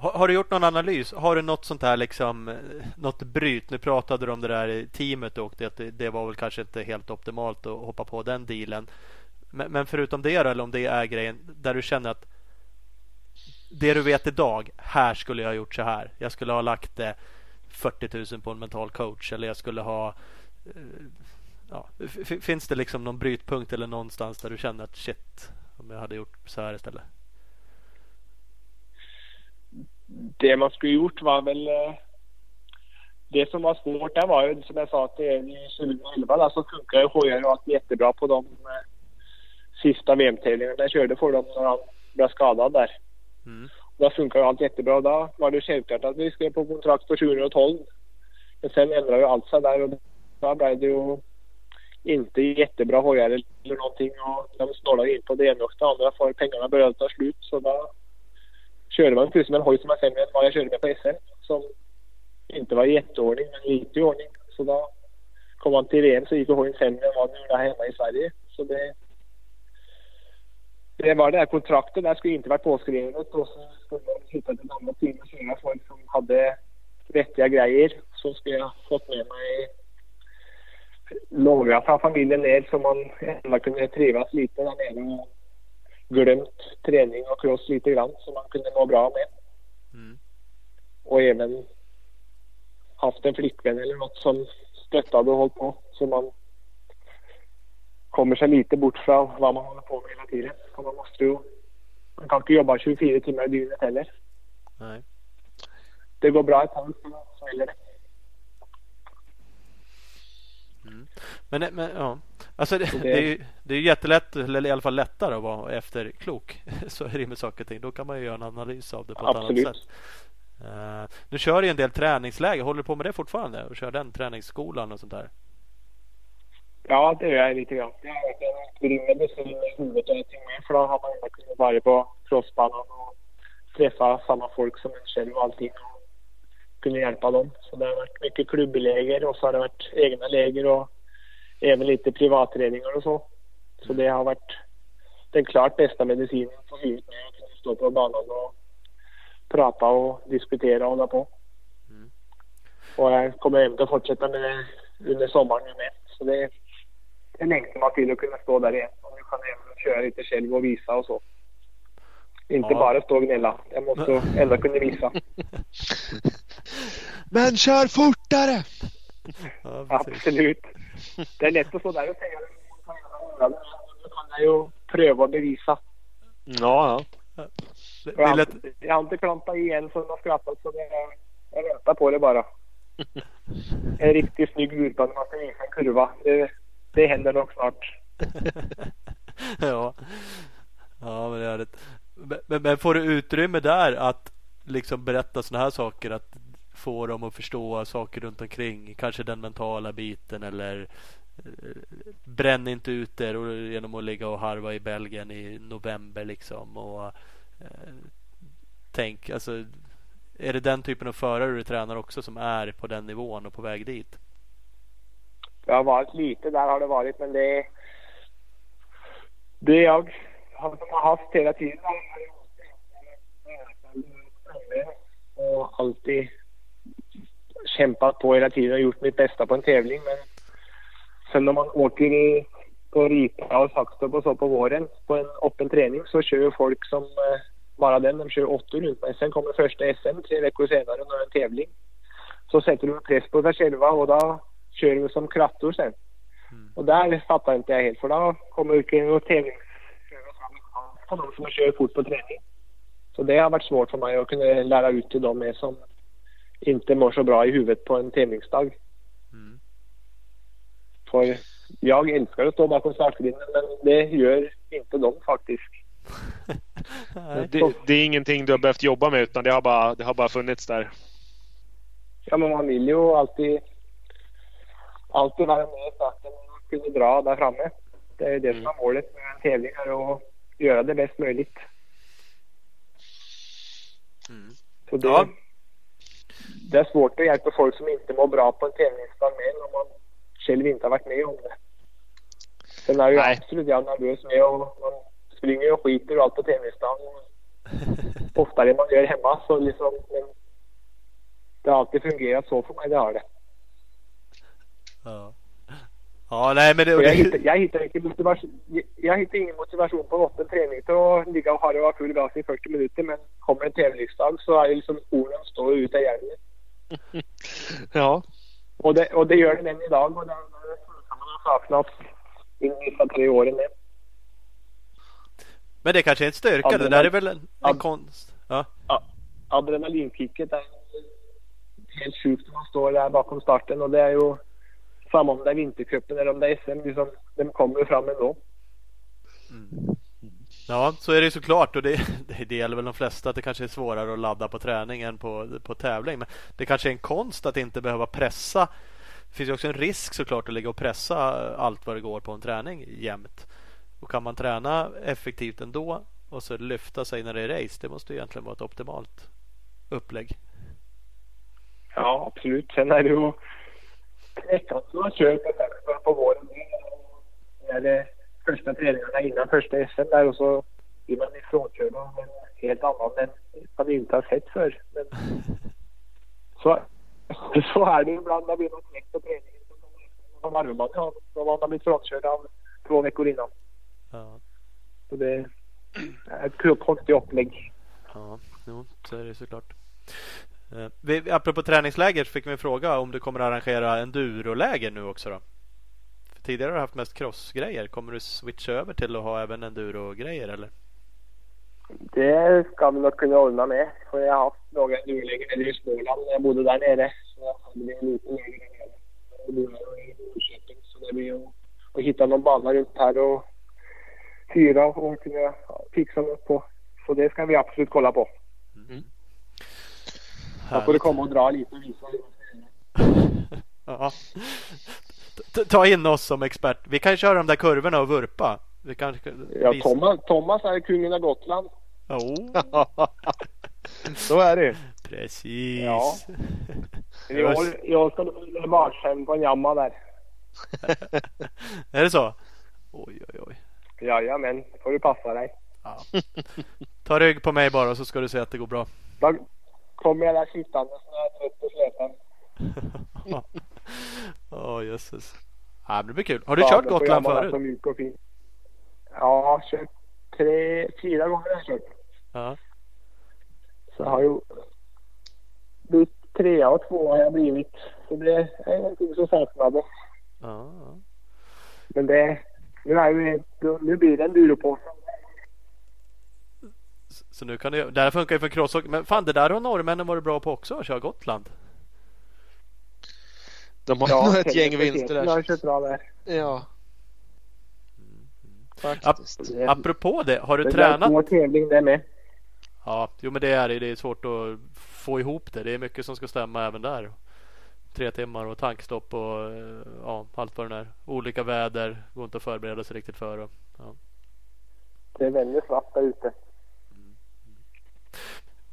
Har, har du gjort någon analys? Har du något sånt här liksom, eh, något bryt? Nu pratade du om det där i teamet och det, det var väl kanske inte helt optimalt att hoppa på den dealen. Men, men förutom det eller om det är grejen där du känner att det du vet idag, här skulle jag ha gjort så här. Jag skulle ha lagt eh, 40 000 på en mental coach eller jag skulle ha eh, ja, Finns det liksom någon brytpunkt eller någonstans där du känner att shit, om jag hade gjort så här istället? Det man skulle gjort var väl eh, det som var svårt där var ju som jag sa till er i 2011 där, så funkar ju hojar och allt jättebra på de eh, sista VM-tävlingarna jag körde för dem när han blev skadad där. Mm. Då funkar ju allt jättebra. Då var det självklart att vi skrev på kontrakt på 2012. Men sen ändrade ju allt sig där och då blev det ju inte jättebra hojar eller någonting och de snålade in på det ena och det andra för pengarna började ta slut så då körde man med en hoj som är sämre än vad jag körde med på SM som inte var i jätteordning men lite i ordning. Så då kom man till VM så gick hojen sämre än vad den gjorde hemma i Sverige. Så det det var det här kontraktet Det skulle inte varit påskrivet och så skulle man hitta ett annat team och köra folk som hade vettiga grejer. Så skulle jag fått med mig några från familjen ner så man ändå kunde trivas lite där nere och glömt träning och cross lite grann som man kunde må bra med. Mm. Och även haft en flickvän eller något som stöttade och hållit på så man kommer sig lite bort från vad man håller på med hela tiden. Och man måste ju, man kan inte jobba 24 timmar i dygnet heller. Nej. Det går bra ett tag så smäller det. Mm. Men, men ja, alltså det, det, är ju, det är jättelätt, eller i alla fall lättare att vara efterklok. Så är det med saker och ting. Då kan man ju göra en analys av det på Absolut. ett annat sätt. Uh, nu kör du en del träningsläger. Håller du på med det fortfarande? Och kör den träningsskolan och sånt där? Ja, det gör jag lite grann. Det har varit en grym medicin i huvudet och allting med. För då har man inte kunnat vara på crossbanan och träffa samma folk som en själv och allting. Kunna hjälpa dem. Så det har varit mycket klubbläger och så har det varit egna läger och även lite privatträningar och så. Så det har varit den klart bästa medicinen på huvudet med att kunna stå på banan och prata och diskutera och hålla på. Mm. Och jag kommer även att fortsätta med det under sommaren med. Så det, det längtar man till att kunna stå där igen. Och nu kan jag även köra lite själv och visa och så. Inte ja. bara stå och gnälla. Jag måste ändå kunna visa. Men kör fortare! Ja, Absolut. Det är lätt att stå där och säga det. Då kan ju pröva och bevisa. Ja, ja. Det, det är lätt... Jag har inte klampat igen så de har skrattat så det, jag väntar på det bara. En riktigt snygg när man ska visa en kurva. Det, det händer nog snart. ja. ja, men det är det. Men, men får du utrymme där att liksom berätta sådana här saker? Att få dem att förstå saker runt omkring. Kanske den mentala biten eller eh, bränn inte ut er genom att ligga och harva i Belgien i november liksom. Och eh, tänk, alltså är det den typen av förare du tränar också som är på den nivån och på väg dit? Det har varit lite där har det varit men det det jag har haft hela tiden och alltid kämpat på hela tiden och gjort mitt bästa på en tävling. Men sen när man åker i, på Ripa och Saxtorp och så på våren på en öppen träning så kör ju folk som eh, bara den. De kör åtta runt mig. Sen kommer första SM tre veckor senare när det en tävling. Så sätter de press på sig själva och då kör de som krattor sen. Mm. Och där fattar inte jag helt för då kommer inte någon tävling på de som kör fort på träning. Så det har varit svårt för mig att kunna lära ut till dem som inte mår så bra i huvudet på en tävlingsdag. Mm. För jag älskar att stå bakom startgrinden men det gör inte de faktiskt. det, det, är ingenting du har behövt jobba med utan det har bara, det har bara funnits där? Ja men man vill ju alltid alltid vara med i starten och kunna dra där framme. Det är det mm. som är målet med en tävling, är att göra det bäst möjligt. Mm. Så det, ja det är svårt att hjälpa folk som inte mår bra på en tävlingsdag med när man själv inte har varit med om det. Sen är ju absolut jag nervös med och man springer och skiter och allt på tävlingsdagen. Oftare än man gör hemma så liksom. Det har alltid fungerat så för mig, det har det. Ja. Ja, nej men det... Jag, hittar, jag hittar, inte motivation, jag hittar ingen motivation på öppen träning till att ligga och harva full gas i 40 minuter men kommer en tävlingsdag så är det liksom orden står ut av hjärnan. ja. Och det, och det gör den än idag och det kan man ha saknat i vissa tre åren med. Men det kanske är en styrka. Adrenal, det där är väl en, en konst? Ja. Adrenalinkicket är helt sjukt när man står där bakom starten och det är ju samma om det är vintercupen eller om det är SM. Liksom, de kommer fram ändå. Mm. Ja, så är det såklart och det, det gäller väl de flesta att det kanske är svårare att ladda på träning än på, på tävling. Men det kanske är en konst att inte behöva pressa. Det finns ju också en risk såklart att ligga och pressa allt vad det går på en träning jämt. Och kan man träna effektivt ändå och så lyfta sig när det är race, det måste egentligen vara ett optimalt upplägg. Ja, absolut. Sen är det ju veckan man kör på, på våren. Det första träningarna innan första SM där och så blir man ifrånkörd av en helt annan än man inte har sett för. Men så, så är det ibland. Det blir något knäck på träningen. Som man ja, om man har blivit frånkörd av två veckor innan. Ja. Så det är ett konstigt upplägg. Ja, jo, så är det såklart. Eh, vi, apropå träningsläger så fick vi en fråga om du kommer att arrangera enduroläger nu också då? För tidigare har du haft mest crossgrejer. Kommer du switcha över till att ha även enduro-grejer eller? Det ska vi nog kunna ordna med. För jag har haft några enduroläger nere i Småland när jag bodde där nere. Så jag hade vi en liten läger där nere. Det blir i Norrköping så det blir ju att hitta någon bana runt här och hyra och kunna fixa något på. Så det ska vi absolut kolla på. Då får du komma och dra lite och visa. Ja. Ta in oss som expert. Vi kan köra de där kurvorna och vurpa. Vi kanske Ja, Thomas, Thomas är kungen av Gotland. Jo, Så är det precis. Ja. I år ska barnskämt på en jamma där. Är det så? Oj, oj, oj. Jajamän, får du passa dig. Ja. Ta rygg på mig bara så ska du se att det går bra. Kommer jag där sittande när jag är trött och sliten. Åh jösses. Ja, det blir kul. Har du Ja, kört Gotland förut? Ja, jag har kört tre, fyra gånger har jag kört. Ja. Så har ju blivit trea och två har jag blivit. Så det är någonting som saknades. Ja. Men det, nu, är ju, nu blir det en duropåse. Så nu kan du, det här funkar ju för crosshockey. Men fan det där har norrmännen varit bra på också. Att köra Gotland. De har nog ett gäng vinster Jag har där. kört bra där. Ja. Ap- Faktiskt. apropå det. Har du Det är tränat? svår tävling det med. Ja, jo men det är det. Det är svårt att få ihop det. Det är mycket som ska stämma även där. Tre timmar och tankstopp och ja, allt vad det är. Olika väder. Går inte att förbereda sig riktigt för. Och, ja. Det är väldigt svart där ute.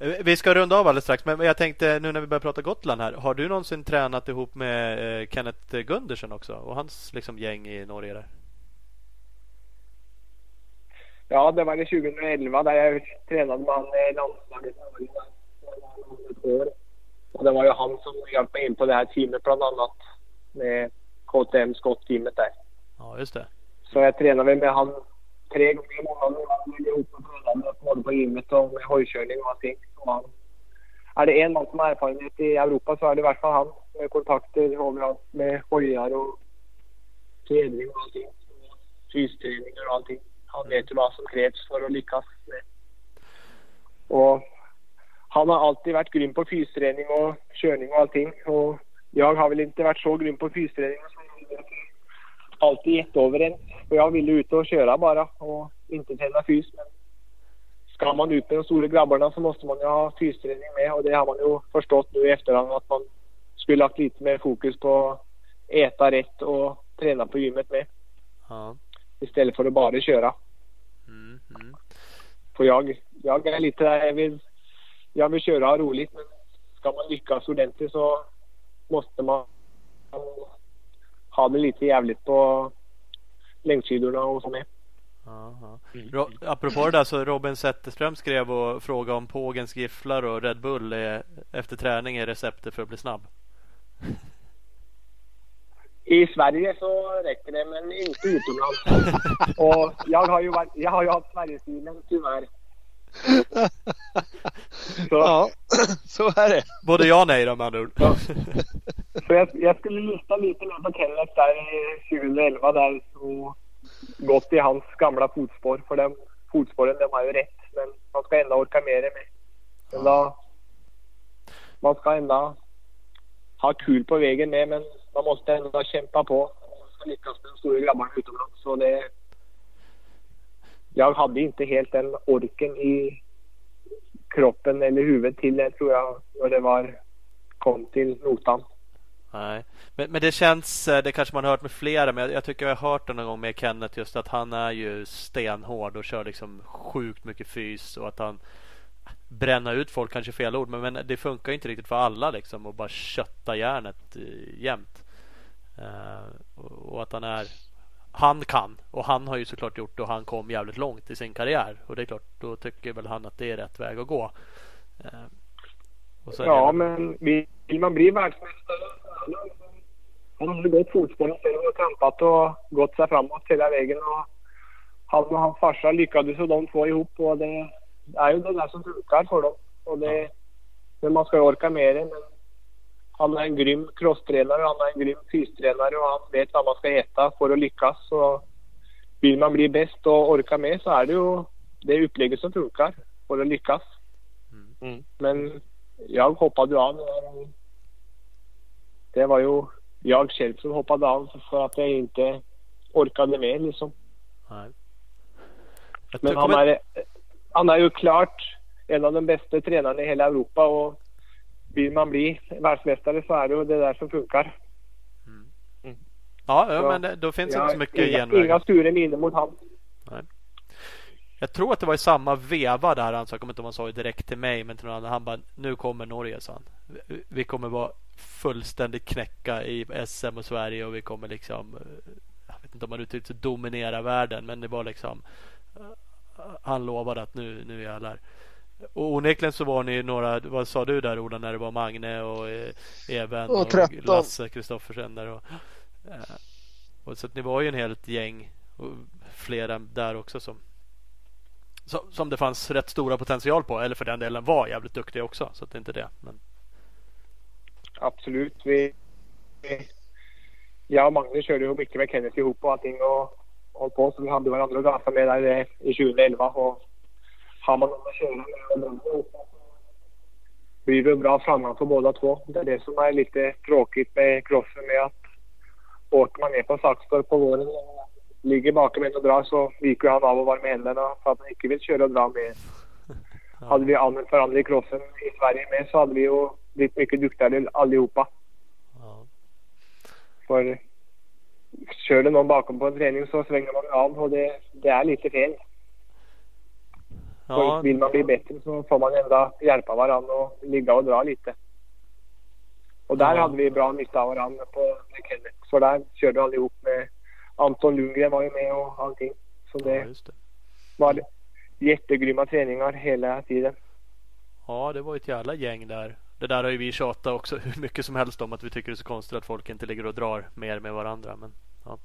Eh, Vi ska runda av alldeles strax. Men jag tänkte nu när vi börjar prata Gotland här. Har du någonsin tränat ihop med eh, Kenneth Gundersen också? Och hans liksom gäng i Norge där? Ja, det var det 2011 där jag tränade med han i landslaget i Norge. år. Och det var ju han som hjälpte mig in på det här teamet bland annat. Med KTM skottteamet där. Ja, just det. Så jag tränade med han tre gånger i månaden. Han var ihop med tränade både på gymmet och med hojkörning och allting. Så han, är det en man som har erfarenhet i Europa så är det i alla fall han. Med kontakter överallt med hojar och träning och allting. Fysträningar och allting. Han vet ju vad som krävs för att lyckas med. Och han har alltid varit grym på fysträning och körning och allting. Och jag har väl inte varit så grym på fysträning som alltid gett över en. För jag ville ut och köra bara och inte träna fys. Men ska man ut med de stora grabbarna så måste man ju ha fysträning med och det har man ju förstått nu i efterhand att man skulle haft lite mer fokus på att äta rätt och träna på gymmet med Ja. istället för att bara köra. Mm, mm. För jag, jag är lite där, jag vill, jag vill köra roligt men ska man lyckas ordentligt så måste man ha det lite jävligt på längdskidorna och så med. Ja. Ro- apropå det där så Robin Zetterström skrev och frågade om Pågens gifflar och Red Bull är, efter träning är receptet för att bli snabb. I Sverige så räcker det men inte utomlands. och jag har ju, varit, jag har ju haft Sverigestilen tyvärr. Så, Ja, så är det. Både ja och nej då med andra ord. så jag, jag skulle lyssna lite mer på Kenneth där i 2011 där och gått i hans gamla fotspår. För de fotspåren de har ju rätt men man ska ändå orka med det med. Men då, man ska ändå ha kul på vägen med men man måste ändå kämpa på. Man ska lyckas med de stora grabbarna utomlands. Så det, jag hade inte helt den orken i kroppen eller huvudet till det tror jag när det var kom till notan. Nej. Men, men det känns, eh, det kanske man har hört med flera, men jag, jag tycker jag har hört det någon gång med Kenneth just att han är ju stenhård och kör liksom sjukt mycket fys och att han bränna ut folk kanske är fel ord men, men det funkar ju inte riktigt för alla liksom och bara kötta järnet eh, jämt. Uh, och, och att han är han kan och han har ju såklart gjort det och han kom jävligt långt i sin karriär och det är klart då tycker väl han att det är rätt väg att gå. Eh, och Ja, det, men vill man bli världsmästare han har gått fotspåren själv och kampat och gått sig framåt hela vägen. Och han och hans farsa lyckades ju de två ihop och det är ju det där som funkar för dem. Och det, men man ska ju orka med det. Men han är en grym crosstränare, han är en grym fystränare och han vet vad man ska äta för att lyckas. Så vill man bli bäst och orka med så är det ju det upplägget som funkar för att lyckas. Mm. Men jag hoppade ju av. Det var ju jag själv som hoppade av för att jag inte orkade med liksom. Nej. Men han är, han är ju klart en av de bästa tränarna i hela Europa och vill man bli världsmästare så är det ju det där som funkar. Ja, ja Ja. men det- då finns Jag inte så mycket inga, genvägar. inga sura minnen mot han. Jag tror att det var i samma veva där han sa, jag kommer inte ihåg om han sa det direkt till mig men till någon annan. Han bara, nu kommer Norge sa han. Vi- kommer vara fullständigt knäcka i SM och Sverige och vi kommer liksom, eh, jag vet inte om man uttryckte sig dominera världen men det var liksom, eh, han lovade att nu, nu jävlar. Och onekligen så var ni några, vad sa du där Ola när det var Magne och eh, Even Och och, 13. Lasse Kristoffersen där och, eh, och så att ni var ju en helt gäng och flera där också som som, som det fanns rätt stora potential på. Eller för den delen var jävligt duktiga också. Så att det är inte det. Men, Absolut. Vi, vi, jag och Magnus körde ju mycket med Kenneth ihop och allting och höll på så vi hade varandra att gasa med där i 2011 och har man någon att köra med blir det bra framgång för båda två. Det är det som är lite tråkigt med crossen med att åker man ner på Saxtorp på våren och ligger bakom en och drar så viker han av och var med händerna för att han inte vill köra och dra med. Hade vi använt varandra i crossen i Sverige med så hade vi ju blivit mycket duktigare allihopa. ja. För kör det någon bakom på en träning så svänger man av och det, det är lite fel. Ja, vill man bli bättre så får man ändå hjälpa varandra och ligga och dra lite. Och där Ja. hade vi bra nytta av varandra på med Kenneth. För där körde vi allihop med Anton Lundgren var ju med och allting. Så ja, det just det. var jättegrymma träningar hela tiden. Ja, det var ett jävla gäng där. Det där har ju vi tjatat också hur mycket som helst om att vi tycker det är så konstigt att folk inte ligger och drar mer med varandra. Men ja,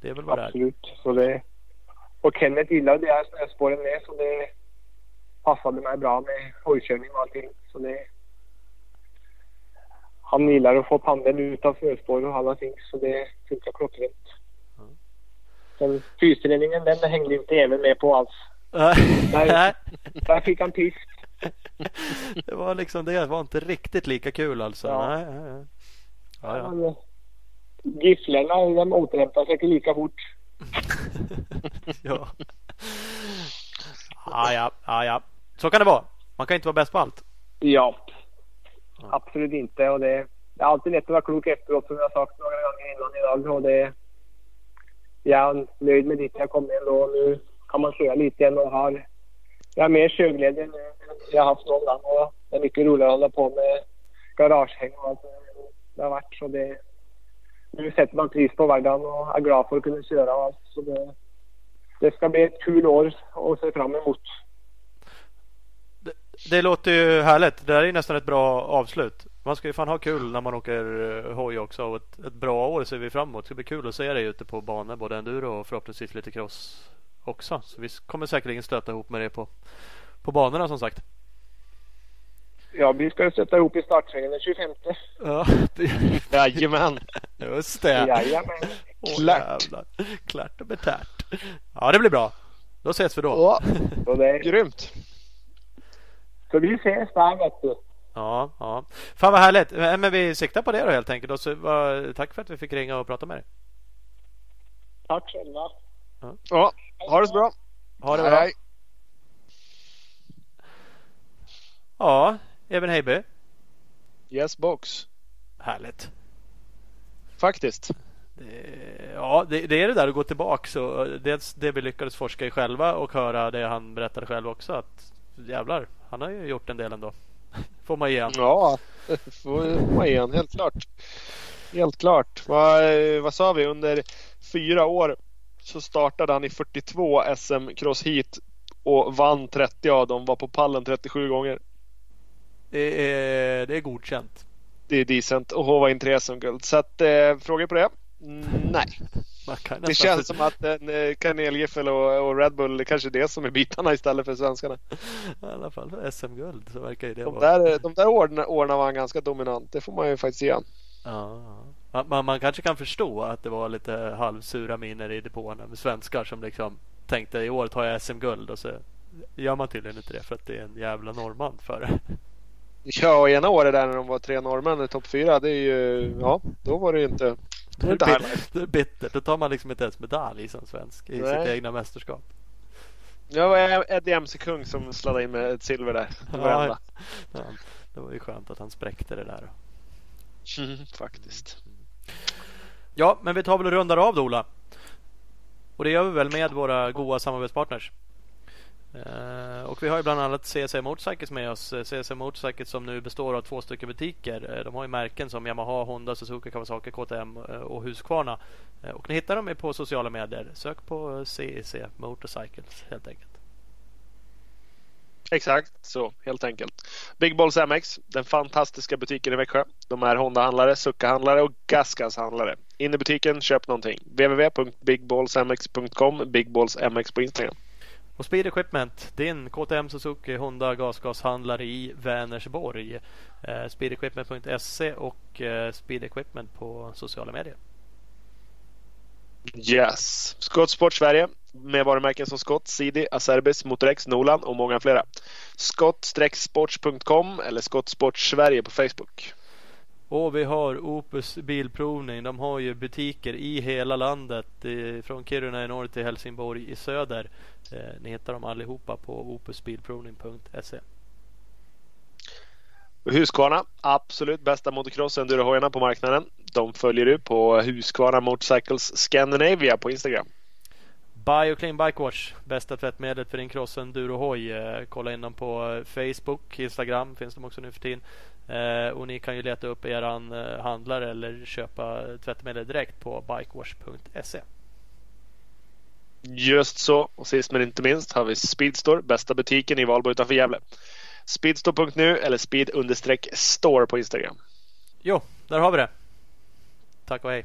det är väl vad det är. Absolut. Så det, och Kenneth gillade det här snöspåren med så det passade mig bra med hojkörning och allting. Så det, han gillar att få pandeln ut av snöspår och alla ting så det funkar klockrent. Sen fysträningen den hängde inte även med på alls. Nej, Där fick han tyst. det var liksom det var inte riktigt lika kul alltså. Ja. Nej, nej, nej. Ja, ja. Men, Gifflarna de återhämtar sig inte lika fort. ja. Ja, ja, ja, ja. Så kan det vara. Man kan inte vara bäst på allt. Ja. Absolut inte. Och det, det är alltid lätt att vara klok efteråt som jag sagt några gånger innan idag. Och det, jag är nöjd med dit jag kom ändå. Nu kan man köra lite igen och har jag har mer körglädje nu än jag har haft någon gång. Och det är mycket roligare att hålla på med garagehäng och allt det har varit. Så det, nu sätter man pris på vardagen och är glad för att kunna köra. Så det, det ska bli ett kul år att se fram emot. Det, det låter ju härligt. Det där är ju nästan ett bra avslut. Man ska ju fan ha kul när man åker eh, hoj också. Och ett, ett bra år ser vi fram emot. Det ska bli kul att se dig ute på banor. Både enduro och förhoppningsvis lite cross också. Så vi kommer säkerligen stöta ihop med det på, på banorna som sagt. Ja, vi ska sätta ihop i startsvängen den 25. Ja, Jajamän. just det. Jajamän. Åh, Klart. jävlar. Klart och betärt. Ja, det blir bra. Då ses vi då. Ja, Så, det, grymt. så vi ses där vet du. Ja, ja. Fan vad härligt. Eh, Men vi siktar på det då helt enkelt. Och så, vad- tack för att vi fick ringa och prata med dig. Tack själva. Ja, ha det så bra. Ha det bra. Hej. Ja, Even Heiby. Yes box. Härligt. Faktiskt. Det- Ja, det, det är det där att gå tillbaka. Så dels det vi lyckades forska i själva och höra det han berättade själv också. Att jävlar, han har ju gjort en del ändå. Får man ge han. Ja, får man igen. Helt klart. Helt klart. Vad, vad sa vi? Under fyra år så startade han i 42 SM Cross Heat och vann 30 av dem. Var på pallen 37 gånger. Det är, det är godkänt. Det är decent och hova in tre SM-guld. Så att, eh, frågor på det? Mm, nej. Det känns som att en eh, kanelgiffel och, och Red Bull kanske är det som är bitarna istället för svenskarna. I alla fall för SM-guld så verkar ju det De vara. där, de där åren, åren var han ganska dominant. Det får man ju faktiskt ge ja. Man, man kanske kan förstå att det var lite halvsura miner i depåerna med svenskar som liksom tänkte i år tar jag SM-guld och så gör man tydligen inte det för att det är en jävla norrman för det. Ja, ena året där när de var tre norrmän i topp fyra. Det är ju, ja, då var det ju inte... Det är, bittert, det är bittert. Då tar man liksom inte ens medalj som svensk i Nej. sitt egna mästerskap. Ja, det var Eddie MC Kung som sladdade in med ett silver där. Det var ja, ja, det var ju skönt att han spräckte det där. Mm, faktiskt. Ja, men vi tar väl och rundar av då Ola. Och det gör vi väl med våra goda samarbetspartners. Uh, och vi har ju bland annat CC Motorcycles med oss. Eh, CC Motorcycles som nu består av två stycken butiker. Eh, de har ju märken som Yamaha, Honda, Suzuki, Kawasaki, KTM och Husqvarna. och ni hittar dem på sociala medier. Sök på CEC Motorcycles helt enkelt. Exakt så, helt enkelt. Big Balls MX, den fantastiska butiken i Växjö. De är Honda-handlare, Succa-handlare och Gasgas-handlare. In i butiken, köp någonting. www.bigballsmx.com, Bigballsmx på Instagram. Och Speed Equipment, din KTM Suzuki Honda gasgashandlare i Vänersborg. Eh, speedequipment.se och eh, Speed Equipment på sociala medier. Yes. Skottsport Sverige med varumärken som Scott, Sidi, Acerbis, Motorex, Nolan och många flera. Skott-sports.com eller Skottsport Sverige på Facebook. Och vi har Opus Bilprovning. De har ju butiker i hela landet. Från Kiruna i norr till Helsingborg i söder. Eh, ni hittar dem allihopa på opusbilprovning.se. Husqvarna, absolut bästa motocross endurohojarna på marknaden. De följer du på Husqvarna Motorcycles Scandinavia på Instagram. Bioclean Bike Wash, bästa tvättmedlet för din cross endurohoj. Eh, kolla in dem på Facebook, Instagram finns de också nu för tiden. Eh, och ni kan ju leta upp eran handlare eller köpa tvättmedel direkt på bikewash.se. Just så. Och sist men inte minst har vi Speedstore, bästa butiken i Valbo utanför Gävle. Speedstore.nu eller speed-store på Instagram. Jo, där har vi det. Tack och hej.